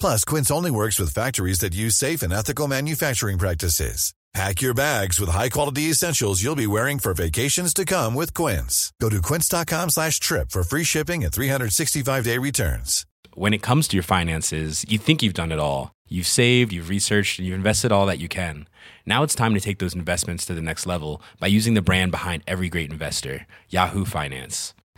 Plus, Quince only works with factories that use safe and ethical manufacturing practices. Pack your bags with high-quality essentials you'll be wearing for vacations to come with Quince. Go to quince.com slash trip for free shipping and 365-day returns. When it comes to your finances, you think you've done it all. You've saved, you've researched, and you've invested all that you can. Now it's time to take those investments to the next level by using the brand behind every great investor, Yahoo Finance.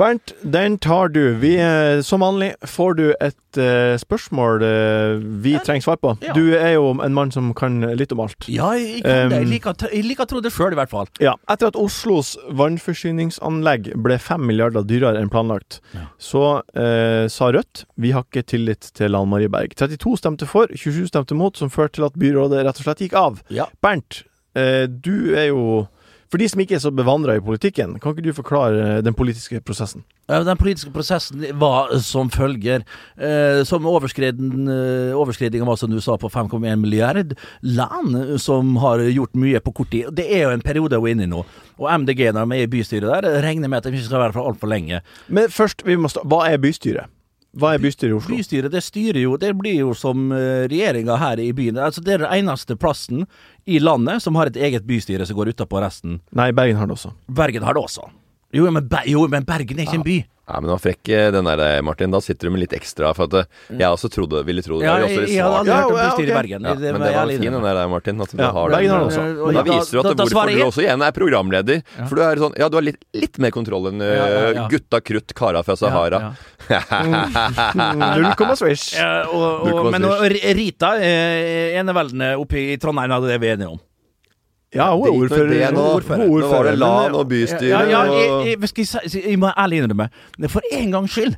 Bernt, den tar du. Vi, eh, som vanlig får du et uh, spørsmål uh, vi trenger svar på. Ja. Du er jo en mann som kan litt om alt. Ja, jeg kan det. Jeg Um, liker, jeg liker å tro det sjøl, i hvert fall. Ja, Etter at Oslos vannforsyningsanlegg ble fem milliarder dyrere enn planlagt, Ja. så uh, sa Rødt vi har ikke tillit til Lan Marie Berg. 32 stemte for, 27 stemte mot, som førte til at byrådet rett og slett gikk av. Ja. Bernt, du er jo For de som ikke er så bevandra i politikken, kan ikke du forklare eh, den politiske prosessen? Den politiske prosessen var som følger. Eh, som overskreden, eh, var, som du sa, på 5,1 milliard land, som har gjort mye på kort tid. Det er jo en periode hun er inne i nå. Og MDG, når de er i bystyret der, regner med at de ikke skal være for altfor lenge. Men først, vi må hva er bystyret? Hva er bystyret i Oslo? Bystyret det styrer jo Det blir jo som regjeringa her i byen. Altså Det er den eneste plassen i landet som har et eget bystyre som går utapå resten. Nei, Bergen har det også. Bergen har det også. Jo, men, Be jo, men Bergen er ikke en by. Ja, men det var frekk, eh, den der, eh, Martin. Da sitter du med litt ekstra. For at eh, jeg også trodde, ville tro det. Ja, jeg, også jeg hadde aldri hørt om bystyret i Bergen. Ja, men det var fin, den der, Martin. At du Ja, har Bergen den. også. Og Men da viser du at da- da hvorfor du også igjen er programleder. For du er sånn Ja, du har litt, litt mer kontroll enn Ja, ja, ja. gutta krutt, kara fra Sahara. Null komma swish. Men Rita, eneveldene oppe i Trondheim, hadde det vi er enige om. Ja, hun er ordfører. det nå. Er ordfører. Nå var det LAN og bystyre Ja, ja, jeg, jeg, skal jeg, jeg må ærlig innrømme, for en gangs skyld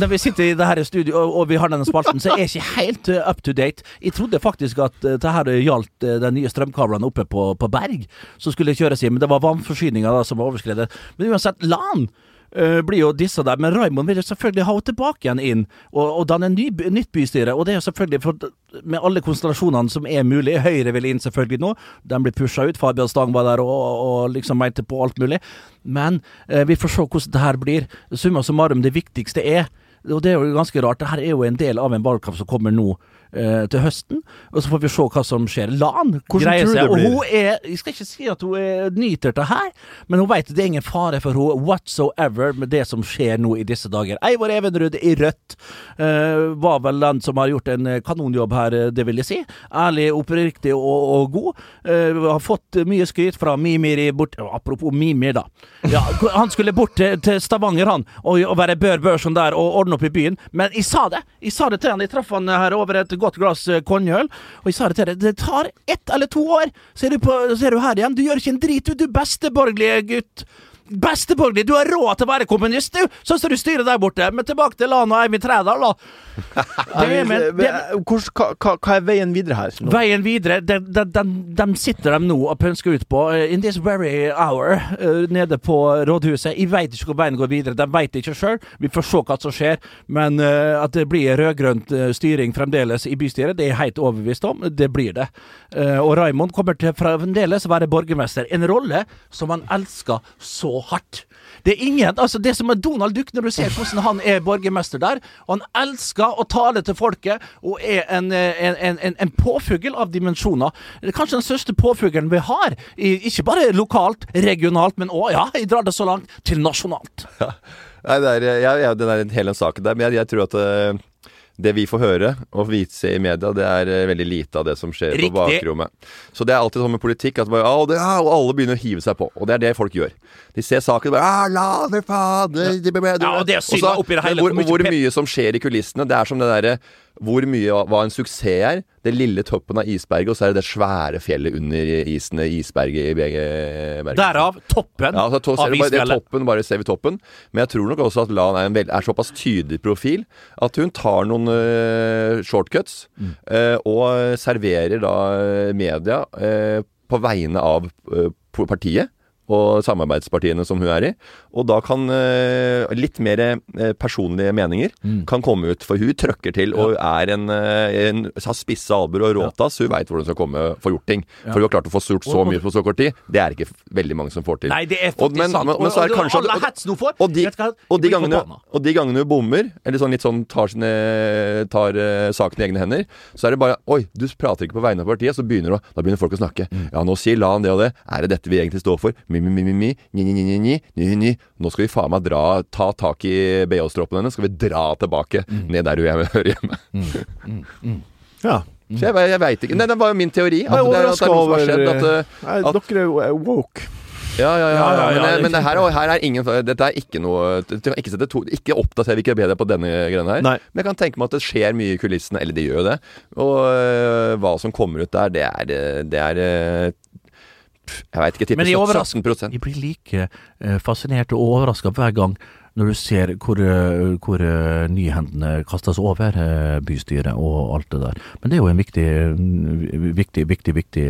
når vi sitter i det her studio og, og vi har denne spalten, så er jeg ikke helt uh, up to date. Jeg trodde faktisk at uh, det her gjaldt uh, de nye strømkablene oppe på, på Berg, som skulle kjøres inn. men det var vannforsyninga som var overskredet. Men uansett, LAN uh, blir jo dissa der. Men Raymond vil jo selvfølgelig ha henne tilbake igjen inn og, og danne ny, nytt bystyre. Og det er jo selvfølgelig for, med alle konstellasjonene som er mulig. Høyre vil inn selvfølgelig nå. Den blir pusha ut. Fabian Stang var der og, og liksom mente på alt mulig. Men uh, vi får se hvordan det her blir. Summa summarum, det viktigste er og det er jo ganske rart. Det her er jo en del av en valgkamp som kommer nå til høsten. Og så får vi se hva som skjer. LAN greier tror du seg. Og hun er Jeg skal ikke si at hun er, nyter det her, men hun vet det er ingen fare for henne whatsoever med det som skjer nå i disse dager. Eivor Evenrud i Rødt uh, var vel den som har gjort en eh, kanonjobb her, eh, det vil jeg si. Ærlig, oppriktig og, og god. Uh, har fått mye skryt fra Mimir i bort... Apropos Mimir, da. Ja, han skulle bort til, til Stavanger, han, og, og være Bør Børson der og ordne opp i byen. Men jeg sa det. Jeg sa det til han. Jeg traff han her over et godt glass eh, konjøl, og jeg sa det til deg. Det tar ett eller to år, så er du, på, så er du her igjen. Du gjør ikke en drit, du, du beste borgerlige gutt. Beste borgerlig, du har råd til å være kommunist, du! Sånn som du styrer der borte. Men tilbake til Lan og Eivind Trædal, da. Det, men, det, hva, er veien videre her? nå? Veien videre, de, de, de, de sitter de nå og pønsker ut på eh, in this very hour eh, nede på rådhuset. Jeg veit ikke hvor veien går videre, de veit det ikke sjøl. Vi får se hva som skjer. Men uh, at det blir rød-grønt styring fremdeles i bystyret, det er jeg helt overbevist om. Det blir det. Uh, og Raymond kommer til fremdeles å være borgermester. En rolle som han elsker så hardt. Det er ingen, altså det som er Donald Duck, når du ser hvordan han er borgermester der, og han elsker å tale til folket, og er en, en, en, en, påfugl av dimensjoner. Det er kanskje den største påfuglen vi har, i, ikke bare lokalt, regionalt, men òg, ja, jeg drar det så langt, til nasjonalt. Nei, det er, jeg, jeg, den er hele saken der, men jeg, jeg tror at eh, det vi får høre og vite i media, det er eh, veldig lite av det som skjer Riktig. på bakrommet. Så det er alltid sånn med politikk at bare, «Å, det, ja, og alle begynner å hive seg på. Og det er det folk gjør. De ser saken og bare «Ah, la det faen Ja, og det er synd oppi det hele, Hvor, hvor mye som skjer i kulissene. Det er som det derre hvor mye hva en suksess er. Det lille toppen av isberget, og så er det det svære fjellet under isen, isberget i begge bergene. Derav toppen Ja, altså, to, av du bare, isfjellet. toppen, bare ser vi toppen. Men jeg tror nok også at Lan er, en veld, er såpass tydelig profil at hun tar noen uh, shortcuts Mm. uh, og serverer da øh, media uh, på vegne av partiet. Og samarbeidspartiene som hun er i. Og da kan uh, litt mer uh, personlige meninger Mm. kan komme ut. For hun trøkker til og er en, øh, en har spisse albuer og råtass. Hun veit hvordan hun skal komme få gjort ting. For hun har klart å få gjort så mye på så kort tid. Det er ikke veldig mange som får til. Nei, det er Og- faktisk men- sant. men- men så er kanskje- alle hets nå får. og de, og, de gangene, og de gangene hun bommer, eller sånn litt sånn tar, sine, tar uh, saken i egne hender, så er det bare Oi, du prater ikke på vegne av partiet. Så begynner, da begynner folk å snakke. Mm. Ja, nå sier Lan det og det. Er det dette vi egentlig står for? Mi, mi, mi, mi, mi, ni, ni, ni, ni, ni, ni, ni. Nå skal vi faen meg dra, ta tak i BH-stroppen hennes. Skal vi dra tilbake Mm. ned der hun er- hører hjemme. Ja. Så jeg, jeg veit ikke. Nei, det var jo min teori. At det, at det er noe som har skjedd. At, over eh, Nei, at- Dere er woke. Ja, ja, ja. Ja, ja, ja, ja, men, det men det her, her er ingen Dette er ikke noe Ikke, sette to, ikke oppdater Wikipedia på denne greia her. Nei. Men jeg kan tenke meg at det skjer mye i kulissene. Eller det gjør jo det. Og øh, hva som kommer ut der, det er Det er øh, Jeg veit ikke. Tipper overras- 17 Jeg blir like eh, fascinert og overraska hver gang når du ser hvor, eh, hvor eh, nyhendene kastes over bystyret og alt det der. Men det er jo en viktig, viktig, viktig, viktig, viktig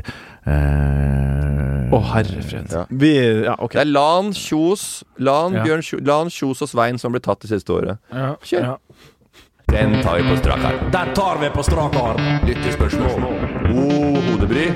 eh, Å, herre fred. Ja. Vi Ja, okay. Det er Lan, Kjos, Lan, Ja. Bjørn, Kjos, Lan, Kjos og Svein som ble tatt det siste året. ja, Kjør. ja. Den tar vi på strak arm. Der tar vi på strak arm! Lyttespørsmål. God hodebry,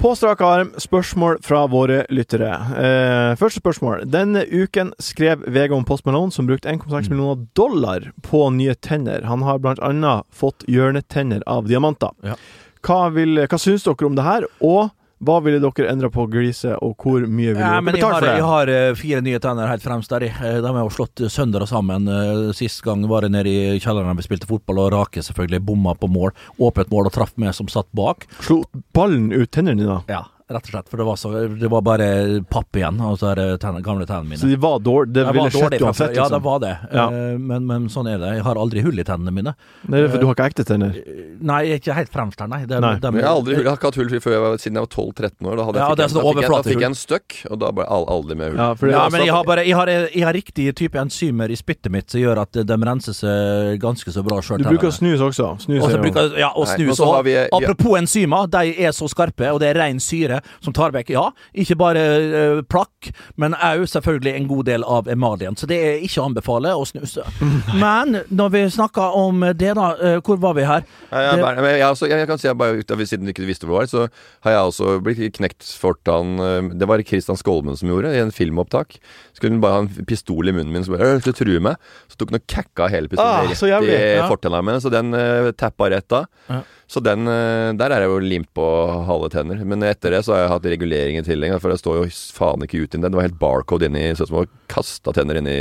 På strak arm, spørsmål fra våre lyttere. Eh, første spørsmål. Denne uken skrev Vegard Post Malone, som brukte 1,6 millioner dollar på nye tenner. Han har blant annet fått hjørnetenner av diamanter. Ja. Hva, vil, hva syns dere om det her, og hva ville dere endra på gliset, og hvor mye ville Ja, dere betalt for det? jeg har eh, fire nye tenner helt fremst der. Eh, De har jo slått sønder og sammen. Eh, Sist gang var jeg nede i kjelleren vi spilte fotball, og Rake selvfølgelig bomma på mål. Åpent mål og traff meg som satt bak. Slo ballen ut tennene dine? Ja. Rett og slett. For det var, så, det var bare papp igjen, og så er det gamle tennene mine. Så de var dårlige? Det ville var skjedd uansett? Liksom. Ja, det var det. Ja. Eh, Men, men sånn er det. Jeg har aldri hull i tennene mine. Er for du har ikke ekte tenner? Nei, jeg er ikke helt fremst her, nei. Det, Nei. De, Men jeg har aldri jeg har ikke hatt hull før jeg var, siden jeg var 12-13 år. Da, hadde jeg, Ja, jeg, da, fikk jeg, da fikk jeg en støkk, og da ble jeg aldri med hull. Ja, det, Ja, men jeg har, bare, jeg, har, jeg har riktig type enzymer i spyttet mitt som gjør at de renser seg ganske så bra sjøl. Du bruker snus også? Snus Og så jo bruker, ja, og Nei, snus. og Og vi- apropos enzymer, de er så skarpe, og det er ren syre som tar vekk Ja, ikke bare uh, plakk, men òg selvfølgelig en god del av emaljen. Så det er ikke å anbefale å snuse. Men når vi snakker om det, da. uh, hvor var vi her? Ja, ja, Det- bare- jeg, også, jeg, jeg kan si bare ut av, Siden du ikke visste hvor det var, så har jeg også blitt knekt fortan eh, Det var Kristian Skolmen som gjorde, i en filmopptak. Skulle hun bare ha en pistol i munnen min så bare, «Øh, true meg? Så tok hun og kakka hele pistolen Ah, rett i Ja. fortenna mine, så den uh, tappa rett da. Ja. Så den, eh, der er jeg jo limt på halve tenner. Men etter det så har jeg hatt regulering i tillegg, for det står jo faen ikke ut inni den. Det var helt barcode inni, sånn som å kaste tenner inni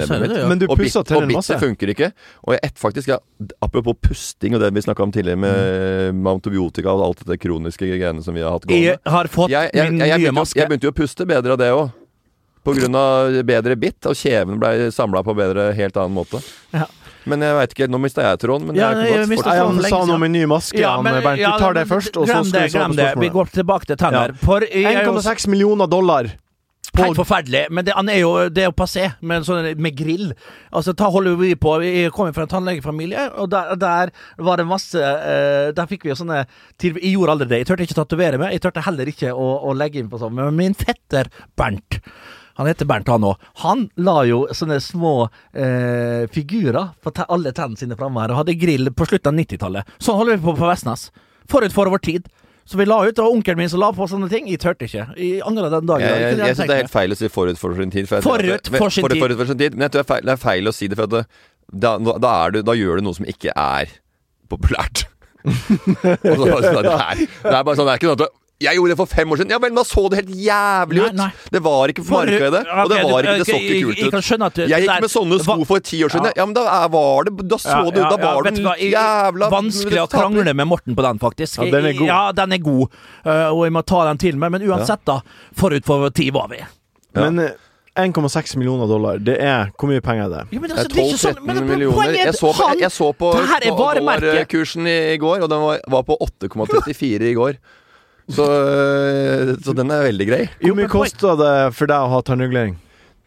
nebbet mitt. Men du Og tennene masse? Og bittet funker ikke. Og jeg faktisk, ja, apropos pusting og det vi snakka om tidligere med, med antibiotika og alt dette kroniske greiene som vi har hatt gående. Jeg har fått Jeg, jeg, min jeg, jeg, nye maske. jeg begynte jo å puste bedre av det òg. På grunn av bedre bitt, og kjeven ble samla på bedre, helt annen måte. Ja. Men jeg veit ikke, nå mista jeg tråden. Men Ja, jeg jeg. Nei, han sa noe med ny maske. Ja, han, men- Bernt. ja, du tar det først, og så skal det, vi svare på spørsmålet. Vi går tilbake til tenner. Er jo 1,6 millioner dollar. Helt forferdelig. Men det, han er jo, det er jo passé med, sånn, med grill. Altså, ta holder vi på Jeg kommer fra en tannlegefamilie, og der, der var det masse uh, Der fikk vi jo sånne til, Jeg gjorde aldri det. Jeg turte ikke tatovere meg. Jeg turte heller ikke å, å legge inn på sånn. Men min fetter Bernt han heter Bernt, han òg. Han la jo sånne små eh, figurer på alle tennene sine framme her, og hadde grill på slutten av 90-tallet. Sånn holder vi på på Vestnes. Forut for vår tid. Så vi la ut, og onkelen min som la på sånne ting, jeg turte ikke. Jeg angrer den dagen. Jeg, jeg, kunne jeg synes det er helt feil å si forut for sin tid. For jeg, Forut for sin forut, tid. Forut for sin tid. Men jeg tror det er feil, det er feil å si det, for det, da, da, du, da gjør du noe som ikke er populært. Så, sånn, det, er, det er bare sånn, det er ikke sånn at jeg gjorde det for fem år siden. Ja vel, da så det helt jævlig ut! Nei, nei. Det var ikke på markedet, okay, og det var ikke, det så ikke jeg- kult jeg kan ut. at det- Jeg gikk der- med sånne sko for ti år siden. Ja. Ja, men da var det Da så Ja, ut. Da ja, var ja, du hva, jeg- jævla Vanskelig å krangle med Morten på den, faktisk. Ja, den er god. Ja, den er god, Eh, og jeg må ta den til meg. Men uansett, da. Forut for ti var vi. Men eh, 1,6 millioner dollar, det er Hvor mye penger er det? Ja, Det altså, det er 12-13 sånn, millioner. er Jeg så på, jeg så på, Det på dollarkursen i går, og den var, var på 8,34 i går. Så, øh, så den er veldig grei. Hvor mye kosta det for deg å ha tannregulering?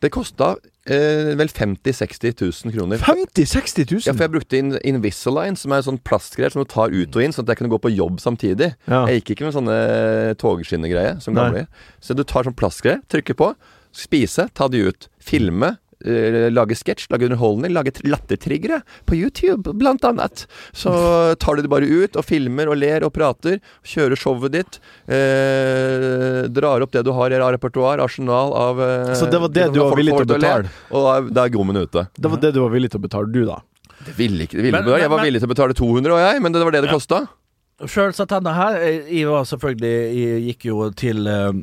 Det kosta eh, vel 50 000-60 000 kroner. 50 000-60 000? Ja, for jeg brukte in Invisalign, som er sånn plastgreier som du tar ut og inn, sånn at jeg kunne gå på jobb samtidig. Ja. Jeg gikk ikke med sånne togskinnegreier som gamle. Så du tar sånn plastgreier, trykker på, spise, ta de ut. Filme. Eh, lage sketsj, lage underholdning, lage lattertriggere på YouTube, blant annet. Så tar du det bare ut og filmer og ler og prater. Kjører showet ditt. Eh, drar opp det du har i repertoar, arsenal av eh, Så det var det du var villig til å betale? Og da er- gommen ute. Det var det du var villig til å betale, du, da? Det ville ikke, det ville Men- men, Jeg var villig til å betale 200 og jeg, men det var det det Ja. kosta. Sjøl satt henne her. Jeg jeg var selvfølgelig Jeg gikk jo til eh, eh,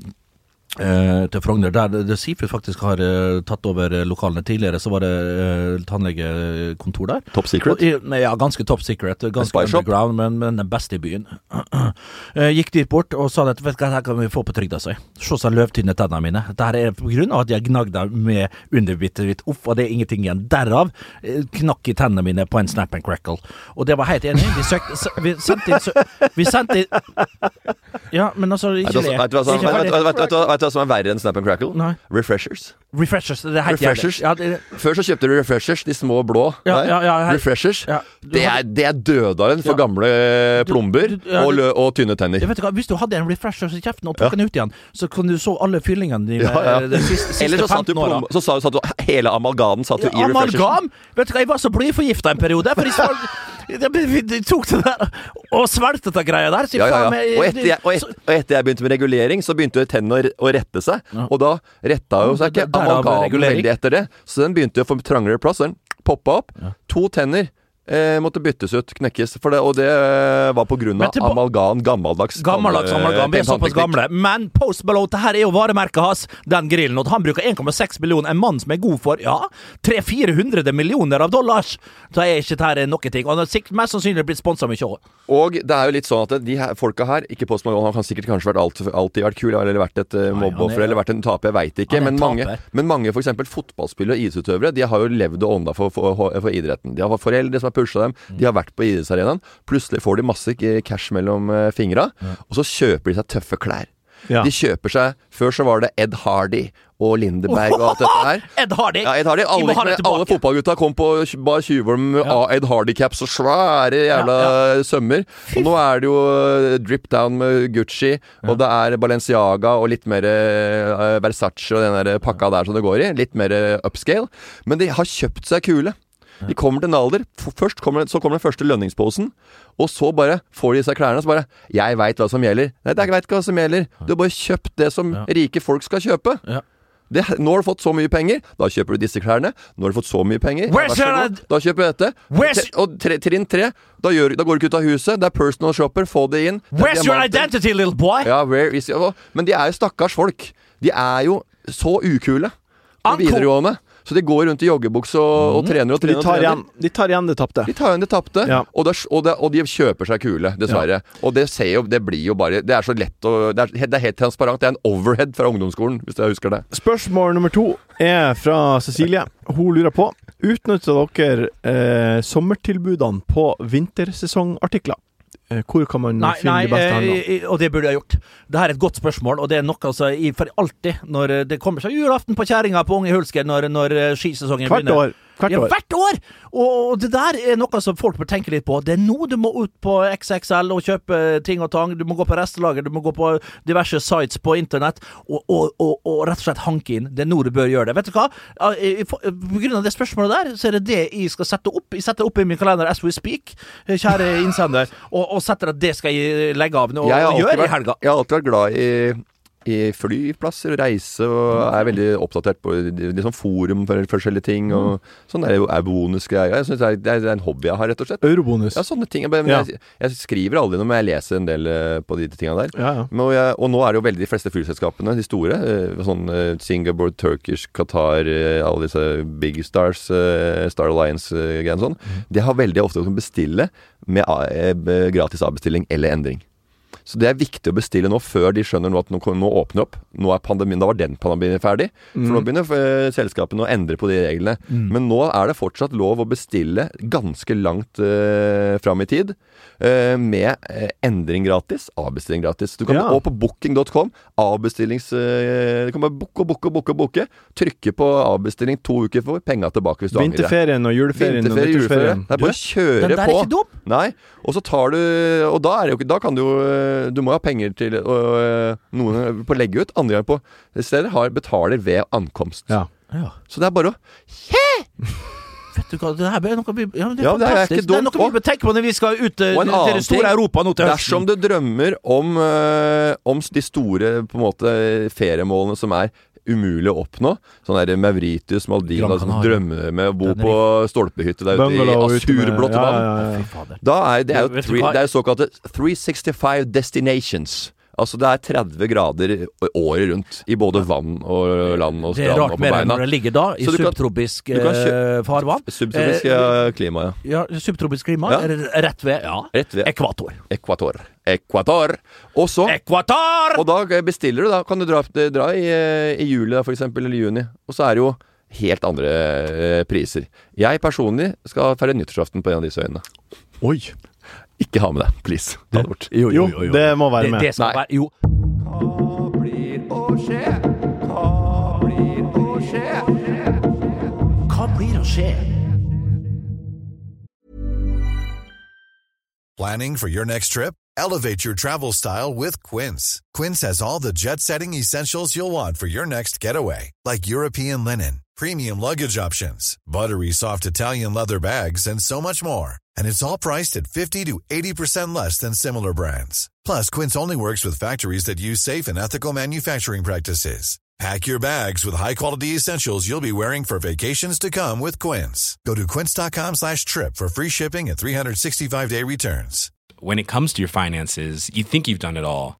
til Frogner, der det, det Seafood faktisk har eh, tatt over eh, lokalene. Tidligere så var det uh, tannlegekontor der. Top Og nei, ja, ganske top secret. Ganske underground, men, men den beste i byen. Eh, gikk dit bort og sa at vet du her kan vi få på trygda si. Se så løvtynne tennene mine. Dette er på grunn av at jeg gnagde med underbittet mitt opp, og det er ingenting igjen. Derav eh, knakk i tennene mine på en snap and crackle. Og det var helt enig. Vi, søkte, vi sendte inn Vi sendte inn Ja, men altså, ikke le. Vet du hva som- du du er verre enn Snap and Crackle? Nei. Refreshers. Refreshers. Det heter Refreshers. Ja, det, Før så kjøpte du Refreshers, de små blå. Ja, ja, ja, her- Refreshers. Det er, det er dødaren for gamle plomber Du- plomber du- ja, og, du- lø og tynne tenner. Hva, Hvis du hadde en Refreshers i kjeften og tok den ut igjen, så kunne du så alle fyllingene dine eh, de siste, siste Eller så satt du 15 åra. så sa, satt du hele amalgamen satt du i Refreshers. Amalgam! Vet du hva, jeg var så blyforgifta en periode. For jeg, jeg tok det der og svelget dette greia der. Ja, ja, ja. Og, etter jeg, og, et, og etter jeg begynte med regulering, så begynte tennene å, rette seg. Og da retta jo seg ikke amalgamen veldig etter det. Så den begynte å få trangere plass. Den poppa opp. To tenner eh, måtte byttes ut, knekkes. Det, og det eh, var på grunn av amalgan, gammeldags Gammeldags amalgan. Vi er såpass gamle. Men Post Malone, det her er jo varemerket hans, den grillen. Og han bruker 1,6 millioner. En mann som er god for ja, 300-400 millioner av dollars. Så er ikke dette noe ting. Og han har sikkert mest sannsynlig blitt sponsa mye òg. Og det er jo litt sånn at de her folka her Ikke Post Malone, han kan sikkert kanskje vært alt, alltid vært kul, eller vært et uh, mobbeoffer, er- eller vært en taper, jeg veit ikke. er Men mange, men mange eksempel fotballspillere og idrettsutøvere, de har jo levd og ånda for, for, for idretten. De har foreldre som har pusha dem, de har vært på idrettsarenaen. Plutselig får de masse eh, cash mellom uh, fingra, og så kjøper de seg tøffe klær. Ja. De kjøper seg Før så var det Ed Hardy og Lindeberg og alt dette her. Ed Hardy! Ja, Ed Hardy. Alle, alle fotballgutta kom på bar Tjuvholm med Ja. Ed Hardy-caps og svære jævla sømmer. Og nå er det jo eh, drip down med Gucci, og det er Balenciaga og litt mer eh, Versace og den der pakka der som det går i. Litt mer eh, upscale. Men de har kjøpt seg kule. De kommer til en alder, først kommer, så kommer den første lønningsposen, og så bare får de seg klærne, og så bare 'Jeg veit hva som gjelder'. Nei, jeg veit ikke hva som gjelder. Du har bare kjøpt det som Ja. rike folk skal kjøpe. Ja. Det, nå har du fått så mye penger, da kjøper du disse klærne. Nå har du fått så mye penger, så god, da kjøper du dette. Where's- og tre, trinn tre, da, gjør, da går du ikke ut av huset. Det er personal shopper, få det inn. Det er Where's your identity, little boy? Ja, where is Men de er jo stakkars folk. De er jo så ukule på videregående. Så de går rundt i joggebukse og, og trener og De trener. og trener. igjen, de tar igjen det tapte. De tar igjen det tapte, Ja. og, og, og de kjøper seg kule, dessverre. Og det ser jo, det blir jo bare Det er så lett å Det er, det er helt transparent. Det er en overhead fra ungdomsskolen, hvis jeg husker det. Spørsmål nummer to er fra Cecilie. Hun lurer på Utnytter dere eh, sommertilbudene på vintersesongartikler? Eh, hvor kan man Nei, finne nei de beste handlene? eh, og det burde jeg gjort. Det her er et godt spørsmål, og det er noe altså, for alltid når eh, det kommer seg julaften på kjerringa på Unge Hulsker når, når skisesongen Hvert begynner. år. Hvert ja, år. hvert år! Og, det der er noe som folk bør tenke litt på. Det er nå du må ut på XXL og kjøpe ting og tang. Du må gå på restelager, du må gå på diverse sites på internett og, og, og, og rett og slett hanke inn. Det er nå du bør gjøre det. Vet du hva? På grunn av det spørsmålet der, så er det det jeg skal sette opp. Jeg setter opp i min kalender as we speak, eh, kjære innsender, og, og setter at det skal jeg legge av Jeg og gjøre i helga. Jeg har alltid vært glad i i flyplasser og reise, og er veldig oppdatert på liksom forum for forskjellige ting. Og sånn er er bonusgreier. Jeg synes det, er- det er en hobby jeg har, rett og slett. Eurobonus. Ja, sånne ting. Men Ja. jeg, jeg skriver aldri noe, men jeg leser en del eh, på de tinga der. Ja, ja. Men, og, jeg, og nå er det jo veldig de fleste flyselskapene, de store, eh, sånn eh, Singapore, Turkish, Qatar, alle disse big stars, Star Alliance-greiene sånn, de har veldig ofte å bestille med gratis avbestilling eller endring. Så det er viktig å bestille nå, før de skjønner nå at nå, nå åpner opp. Nå er pandemien, Da var den pandemien ferdig. For nå begynner eh, selskapene å endre på de reglene. Men nå er det fortsatt lov å bestille ganske langt eh, fram i tid. Eh, med eh, endring gratis, avbestilling gratis. Du kan Ja. Og på booking.com, avbestillings... eh, du kan bare booke og booke og booke. booke Trykke på avbestilling to uker for penga tilbake hvis du angrer. Vinterferien og juleferien og Vinterferie, juleferie. nyttårsferien. Det er bare å kjøre Den der er ikke dum. Nei. Og så tar du Og da er det jo ikke Da kan du jo Du må ha penger til øh, Noen på å legge ut, andre ganger på steder har, betaler ved ankomst. Ja. Ja. Så det er bare å Vet du hva, det her er noe vi ja, det er Ja, det er ikke dumt. Det er noe vi bør tenke på når vi skal ut eh, til det store ting, Europa nå til høsten. Dersom du drømmer om, øh, om de store på en måte feriemålene som er umulig å oppnå, sånn der Mauritius, Maldina som drømmer med å bo på stolpehytte der ute i asurblått vann. ja, ja. ja. Da er det er jo three, det er jo såkalte 365 destinations. Altså det er 30 grader året rundt i både vann og land og Det er strand rart og på beina. det beina. når det ligger da i subtropisk du kan eh, farvann. Subtropisk Eh, klima, ja. Ja, subtropisk klima. Ja. Er Rett ved ja. Rett ved ekvator. ekvator. Ekvator. Og så Ekvator! Og da bestiller du, da kan du dra, dra i, i juli da, for eksempel, eller juni. Og så er det jo helt andre eh, priser. Jeg personlig skal feire nyttårsaften på en av disse øyene. Oi. Ikke ha med deg, please. Ta det bort. Jo, det må være det, med. det skal Nei. være Jo. Hva blir å skje? Hva blir å skje? Hva blir å skje? Planning for your next trip? Elevate your travel style with Quince. Quince has all the jet setting essentials you'll want for your next getaway, like European linen, premium luggage options, buttery soft Italian leather bags, and so much more. And it's all priced at 50 to 80% less than similar brands. Plus, Quince only works with factories that use safe and ethical manufacturing practices. Pack your bags with high-quality essentials you'll be wearing for vacations to come with Quince. Go to quince.com slash trip for free shipping and 365-day returns. When it comes to your finances, you think you've done it all.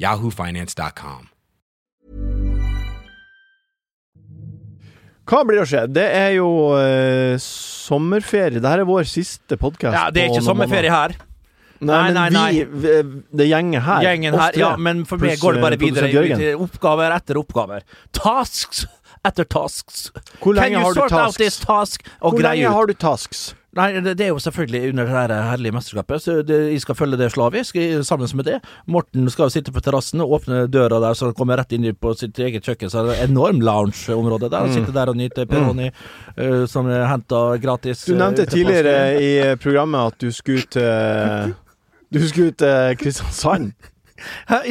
yahoofinance.com. Hva blir å skje? Det er jo eh, sommerferie. Dette er vår siste podkast. Ja, det er ikke sommerferie her. Nei, Nei, men nei, vi, vi- det gjengen her. Gjengen her, ja, men for meg går det bare eh, videre. Til Oppgaver etter oppgaver. Tasks etter tasks. Hvor Can you har du tasks? out this task og Hvor lenge ut? har du tasks? Nei, det, det er jo selvfølgelig under det her herlige mesterskapet. Så det, jeg skal følge det slavisk sammen med det. Morten skal jo sitte på terrassen og åpne døra der, så han kommer rett inn på sitt eget kjøkken. Så det er et enorm loungeområde der. Han sitter der og nyter Peroni, eh, som er henta gratis. Du eh, nevnte tidligere i eh, programmet at du skulle til Du skulle til Kristiansand.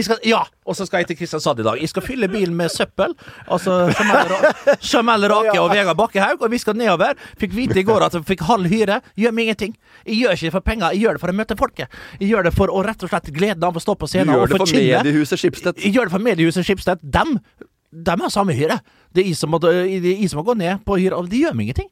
Skal, ja, og så skal jeg til Kristiansand i dag. Jeg skal fylle bilen med søppel. Altså Jamel Ra- Rake og Vegard Bakkehaug. Og vi skal nedover. Fikk vite i går at jeg fikk halv hyre. Gjør meg ingenting. Jeg gjør ikke det for penger, jeg gjør det for å møte folket. Jeg gjør det for å rett og slett gleden av å stå på scenen gjør det for forkynne. mediehuset Skipstedt. Jeg gjør det for mediehuset Skipstedt. Dem, dem har samme hyre. Det er jeg som må, som gå ned på hyre. Og det gjør meg ingenting.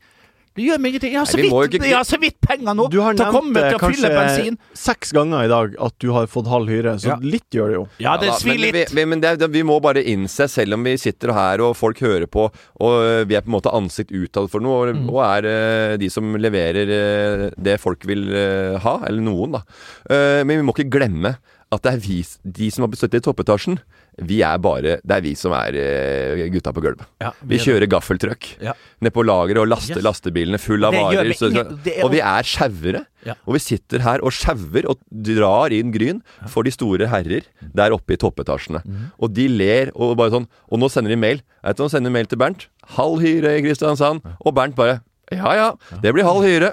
Det gjør meg ingenting. Jeg har så Nei, vi må jo vidt, ikke- jeg har så vidt penger nå Du har til å nevnt komme det til å fylle kanskje bensin. seks ganger i dag at du har fått halv hyre, så Ja. litt gjør det jo. Ja, det Ja da, svir men litt. Vi, vi, men det, er- det, vi må bare innse, selv om vi sitter her og folk hører på, og øh, vi er på en måte ansikt utad for noe, og, Mm. og er øh, de som leverer øh, det folk vil øh, ha, eller noen, da. Eh, men vi må ikke glemme at det er vi, de som har besøkt i toppetasjen. Vi er bare Det er vi som er øh, gutta på gulvet. Ja, Vi vi kjører gaffeltrøkk Ja. ned på lageret og laster Yes. lastebilene full av Det varer. vi Så, ingen- er- og vi er sjauere. Ja. Og vi sitter her og sjauer og drar inn gryn for de store herrer der oppe i toppetasjene. Mm. Og de ler og bare sånn Og nå sender de mail. Vet du, sender de mail til Bernt. Halv hyre i Kristiansand. Og Bernt bare ja ja, det blir halv hyre.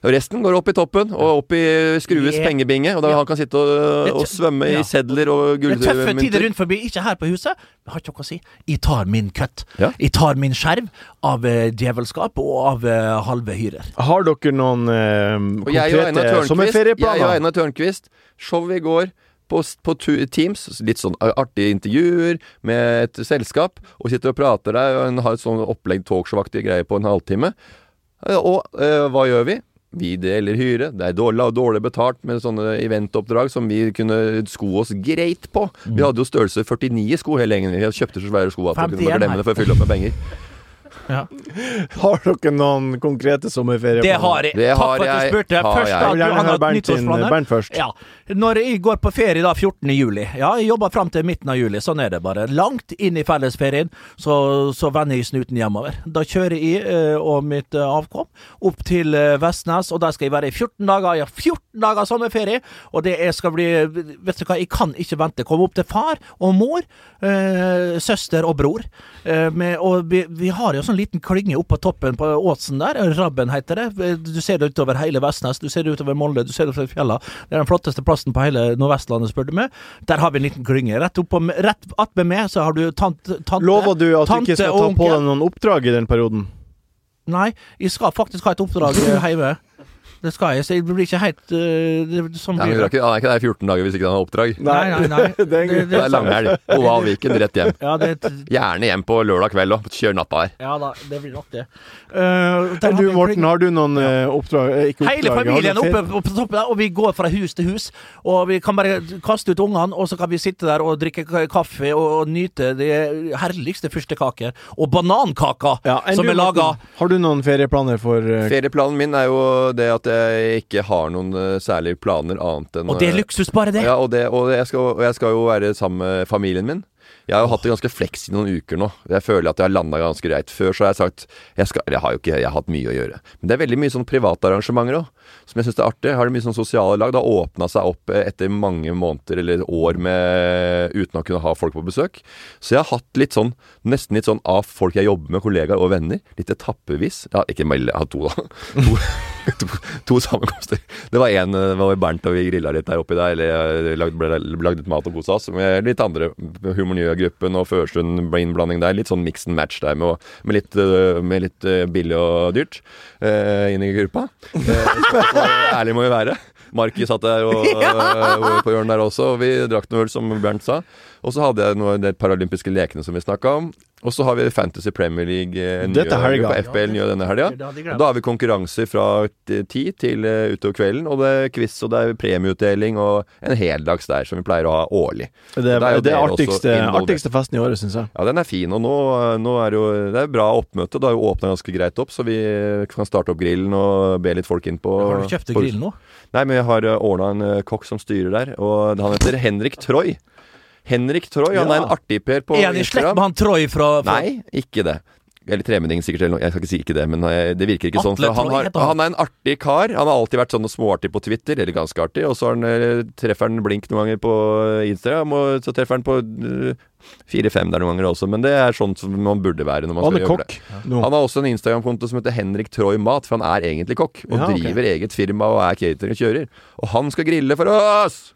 Og resten går opp i toppen og opp i Skrues pengebinge. Og da han kan sitte og, og svømme ja. i sedler og Det er tøffe tider rundt forbi, ikke her på huset. Jeg har ikke noe å si. Jeg tar min cut. Ja. Jeg tar min skjerv av eh, djevelskap og av eh, halve hyrer. Har dere noen eh, konkrete sommerferieplaner? jeg og? Einar Tørnquist show i går på, på Teams. Litt sånn artige intervjuer med et selskap. Og sitter og prater der, og har et sånn opplegg talkshow-aktige greier på en halvtime. Og eh, hva gjør vi? Vi deler hyre. Det er dårlig, dårlig betalt med sånne eventoppdrag som vi kunne sko oss greit på. Vi hadde jo størrelse 49 i sko hele gjengen. Vi kjøpte så svære sko at vi kunne glemme det for å fylle opp med penger. Har dere noen konkrete sommerferier? Det har jeg. Det Takk har for at du spurte. Jeg. Jeg vil du gjerne høre Bernt nyttårsplaner. Bernt først. Ja. Når jeg går på ferie da 14. juli Ja, jeg jobber fram til midten av juli. Sånn er det bare. Langt inn i fellesferien så, så vender jeg snuten hjemover. Da kjører jeg eh, og mitt eh, avkom opp til eh, Vestnes, og der skal jeg være i 14 dager. Har 14 dager sommerferie, og det er, skal bli Vet du hva, jeg kan ikke vente. Komme opp til far og mor, eh, søster og bror. Eh, med, og vi, vi har jo sånn liten klynge oppe på toppen på åsen der. Rabben heter det. Du ser det utover hele Vestnes, du ser det utover Molde, du ser det utover fjella. Det er den flotteste plassen på hele Nordvestlandet, spør du meg. Der har vi en liten klynge. Rett attmed meg så har du tant, tante Lover du at du ikke skal ta på deg noen oppdrag i den perioden? Nei, jeg skal faktisk ha et oppdrag eh, hjemme. Det skal jeg, så det blir ikke helt eh, det, Sånn blir det. Han er ikke- det er der i 14 dager hvis ikke han har oppdrag. Nei, nei, nei. det er Det- er langhelg. Oval Viken, rett hjem. Ja, det, Gjerne hjem på lørdag kveld og kjør natta her. ja da, det blir nok det. Uh, Du Morten, har du noen uh, oppdrag? Ikke oppdrag Hele familien oppe på toppen og vi går fra hus til hus. Og vi kan bare kaste ut ungene, og så kan vi sitte der og drikke kaffe og, og nyte de herligste fyrstekaker. Og banankaker Ja, som du, er laga. Har du noen ferieplaner for Ferieplanen min er jo det at jeg ikke har noen eh, særlige planer annet enn Og det er luksus, bare det. Ja, og, det, og, jeg skal, og jeg skal jo være sammen med familien min. Jeg har jo hatt det ganske fleks i noen uker nå. Jeg føler at jeg har landa ganske greit. Før så har jeg sagt Jeg, skal, jeg har jo ikke jeg har hatt mye å gjøre. Men det er veldig mye sånn private arrangementer òg, som jeg syns er artig. Har det mye sånn sosiale lag. Det har åpna seg opp eh, etter mange måneder eller år med uten å kunne ha folk på besøk. Så jeg har hatt litt sånn nesten litt sånn av folk jeg jobber med, kollegaer og venner. Litt etappevis. Ja, ikke melde, jeg har to, da. To, to, to sammenkomster. Det var én var Bernt og vi grilla litt der oppi der. Eller lagde, ble, litt mat og kosa oss. Litt andre Humornøya-gruppen og Førsund ble innblanding der. Litt sånn mix and match der med, med litt, med litt billig og dyrt eh, inn i gruppa. Eh, ærlig må vi være. Marki satt der og, ja. på hjørnet der også, og vi drakk noe øl, som Bernt sa. Og så hadde jeg noe, de paralympiske lekene som vi snakka om. Og så har vi Fantasy Premier League eh, nye, helga. på FBL nye denne helga. Det da har vi konkurranser fra ti til uh, utover kvelden. Og det er quiz og det er premieutdeling og en heldags der som vi pleier å ha årlig. Det, Der er er jo det artigste, artigste festen i året, syns jeg. Ja, den er fin. Og nå, nå er det jo Det er bra oppmøte. Det har jo åpna ganske greit opp, så vi kan starte opp grillen og be litt folk inn på Har du kjøpt grillen grill nå? Nei, men jeg har ordna en eh, kokk som styrer der, og han heter Henrik Troy. Henrik Troy, han er en artig-per på Er han i slekt med han Troy fra, fra Nei, ikke det. Eller tremenning, sikkert. Eller noe. Jeg skal ikke si ikke det, men eh, det virker ikke sånn. Atle For han, har, han. er en artig kar. Han har alltid vært sånn småartig på Twitter, eller ganske artig. Og så har han, eh, treffer han blink noen ganger på Instagram, og så treffer han på eh, fire-fem der noen ganger også. Men det er sånn som man burde være når man skal gjøre det. Han har også en Instagram-konto som heter Henrik Troy Mat, for han er egentlig kokk. Og Ja, okay. driver eget firma og er catering og kjører. Og han skal grille for oss!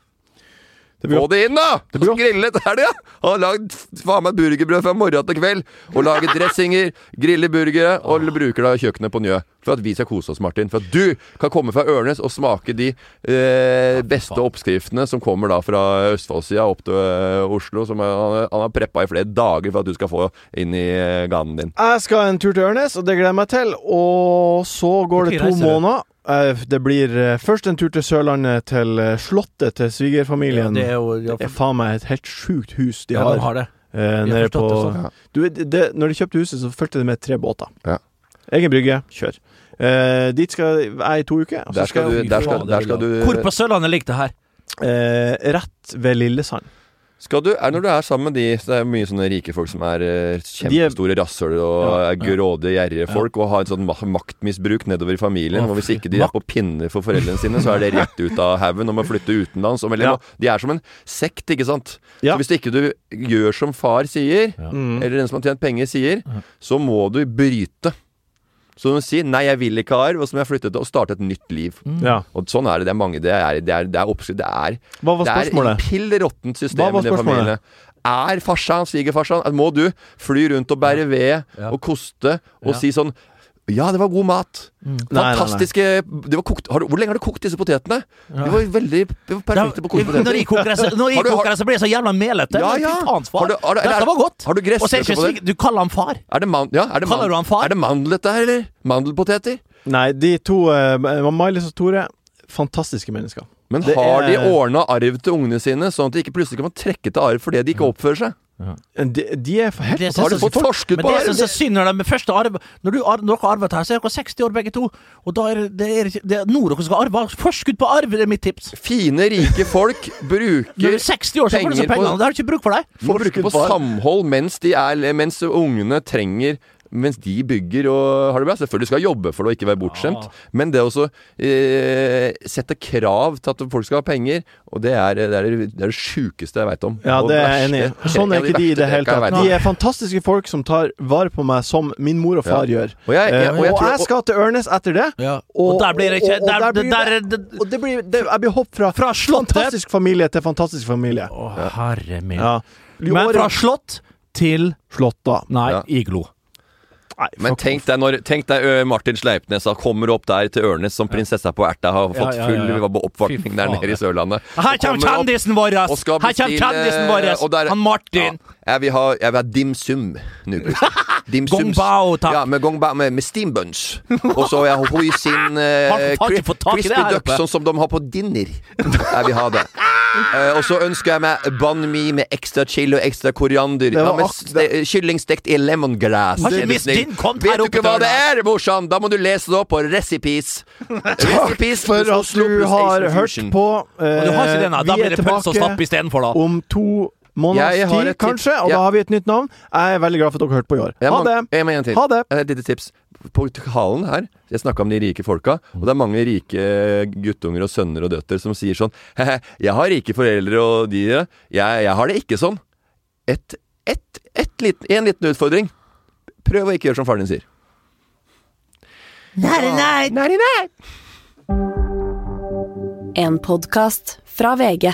Det blir Få det inn, da! Det blir grillet er det, ja! Har lagd faen meg burgerbrød fra morgen til kveld. Og lage dressinger, griller burgere, og bruker da kjøkkenet på Njø. For at vi skal kose oss, Martin. For at du kan komme fra Ørnes og smake de eh, beste oppskriftene som kommer da fra Østfoldsida opp til eh, Oslo. Som han, han har preppa i flere dager for at du skal få inn i eh, ganen din. Jeg skal en tur til Ørnes, og det gleder jeg meg til. Og så går det to reiser måneder. Eh, Det blir eh, først en tur til Sørlandet, til eh, slottet til svigerfamilien. det er jo ja, Det er faen meg et helt sjukt hus de ja, har. de har det. eh, nede på det sånn. du, det, Når de kjøpte huset, så fulgte det med tre båter. Ja. Egen brygge, kjør. Eh, dit skal jeg i to uker. Der skal du, der skal, der skal du Hvor på Sørlandet ligger det her? eh, Rett ved Lillesand. Skal du, er Når du er sammen med de så Det er mye sånne rike folk som er eh, kjempestore rasshøl og Ja, er grådige, gjerrige folk, og har et sånn ma- maktmisbruk nedover i familien. Og hvis ikke de er på pinner for foreldrene sine, så er det rett ut av haugen og må flytte utenlands. Og, Ja. De er som en sekt, ikke sant. Ja. Så hvis ikke du gjør som far sier, eller den som har tjent penger sier, så må du bryte. Så du sier 'nei, jeg vil ikke ha arv', og så må jeg flytte til og starte et nytt liv. Ja. Og sånn er det. Det er mange Det er, det er, det er oppskrift. Det er Hva var det er pill råttent system i den familien. Er farsan, svigerfarsan Må du fly rundt og bære ved Ja. og koste og Ja. si sånn ja, det var god mat. Nei, nei, nei. Fantastiske det var kokt, har du, Hvor lenge har du kokt disse potetene? De var veldig de var perfekte på å koke Når jeg poteter. når jeg koker det, så blir det så jævla melete. Ja, ja. Fy faens far. Har du- har du- er- Dette var godt. har du er ikke på det? Du kaller han far. Er det, man, ja, er det, Kaller du han far? er det mandel dette her, eller? Mandelpoteter? Nei, de to, uh, Mailis og Tore, fantastiske mennesker. Men har har de er- ordna arv til ungene sine, sånn at de ikke plutselig kan få trekke til arv fordi de ikke oppfører seg? De, de er helt Det Har fått forskudd Men på det arv? syns jeg er synd når de første arv Når du når dere har arvet her, så er dere 60 år begge to. Og da er det, det er, det er noe dere skal arve. Forskudd på arv det er mitt tips. Fine, rike folk Når du er bruker 60 år, så får du så penger på-. Det har du ikke bruk for deg. Forskudd på samhold mens, de er, mens ungene trenger mens de bygger og har det bra. Selvfølgelig skal jobbe for det og ikke være bortskjemt. Men det å så, eh, sette krav til at folk skal ha penger, og det er det, er, det er det sjukeste jeg veit om. Ja, det er jeg enig i. Sånn er ikke de i det hele tatt. De er fantastiske folk som tar vare på meg som min mor og far Ja. gjør. Og jeg- jeg- og jeg, og jeg jeg, skal til Ørnes etter det. Ja. Og der blir det ikke og- og der, der blir der, Og det blir det, Jeg blir hopp fra, Fra slottet- fantastisk familie til fantastisk familie. Å, herre min. Ja. Men fra slott til slott. Nei, Ja. iglo. Nei, Men tenk deg, når, tenk deg Martin Sleipnes kommer opp der til Ørnes som prinsessa på erta, har fått ja, ja, full ja. oppvartning der nede i Sørlandet. Her kommer kjendisen vår! Her kommer kjendisen vår! Han Martin! Ja, jeg vil ha, jeg vil ha dim sum nå. Gong bao, takk. Ja, med gong bao med, med steam buns. Og så har jeg hoisin uh, Har du faen ikke fått tak i det crispy duck, sånn som de har på dinner. Jeg vil ha det. Uh, og så ønsker jeg meg banh mi med ekstra chili og ekstra koriander. Ja, med ste kylling stekt i lemongrass. Vet du oppe ikke hva det er, morsan? Da må du lese det opp på Recipes. Recipes For at du har hørt på. Uh, du har ikke den, da. Da vi blir det pølse og stapp istedenfor, da. om to måneds tid, kanskje, og Ja. da har vi et nytt navn. Jeg er veldig glad for at dere hørte på i år. Ha det! Jeg må en til. Ha det! Et lite tips. På Halen her, jeg snakka om de rike folka, og det er mange rike guttunger og sønner og døtre som sier sånn He-he, jeg har rike foreldre og de jeg, jeg har det ikke sånn. Et, et, et liten, en liten utfordring. Prøv å ikke gjøre som faren din sier. En podkast fra VG.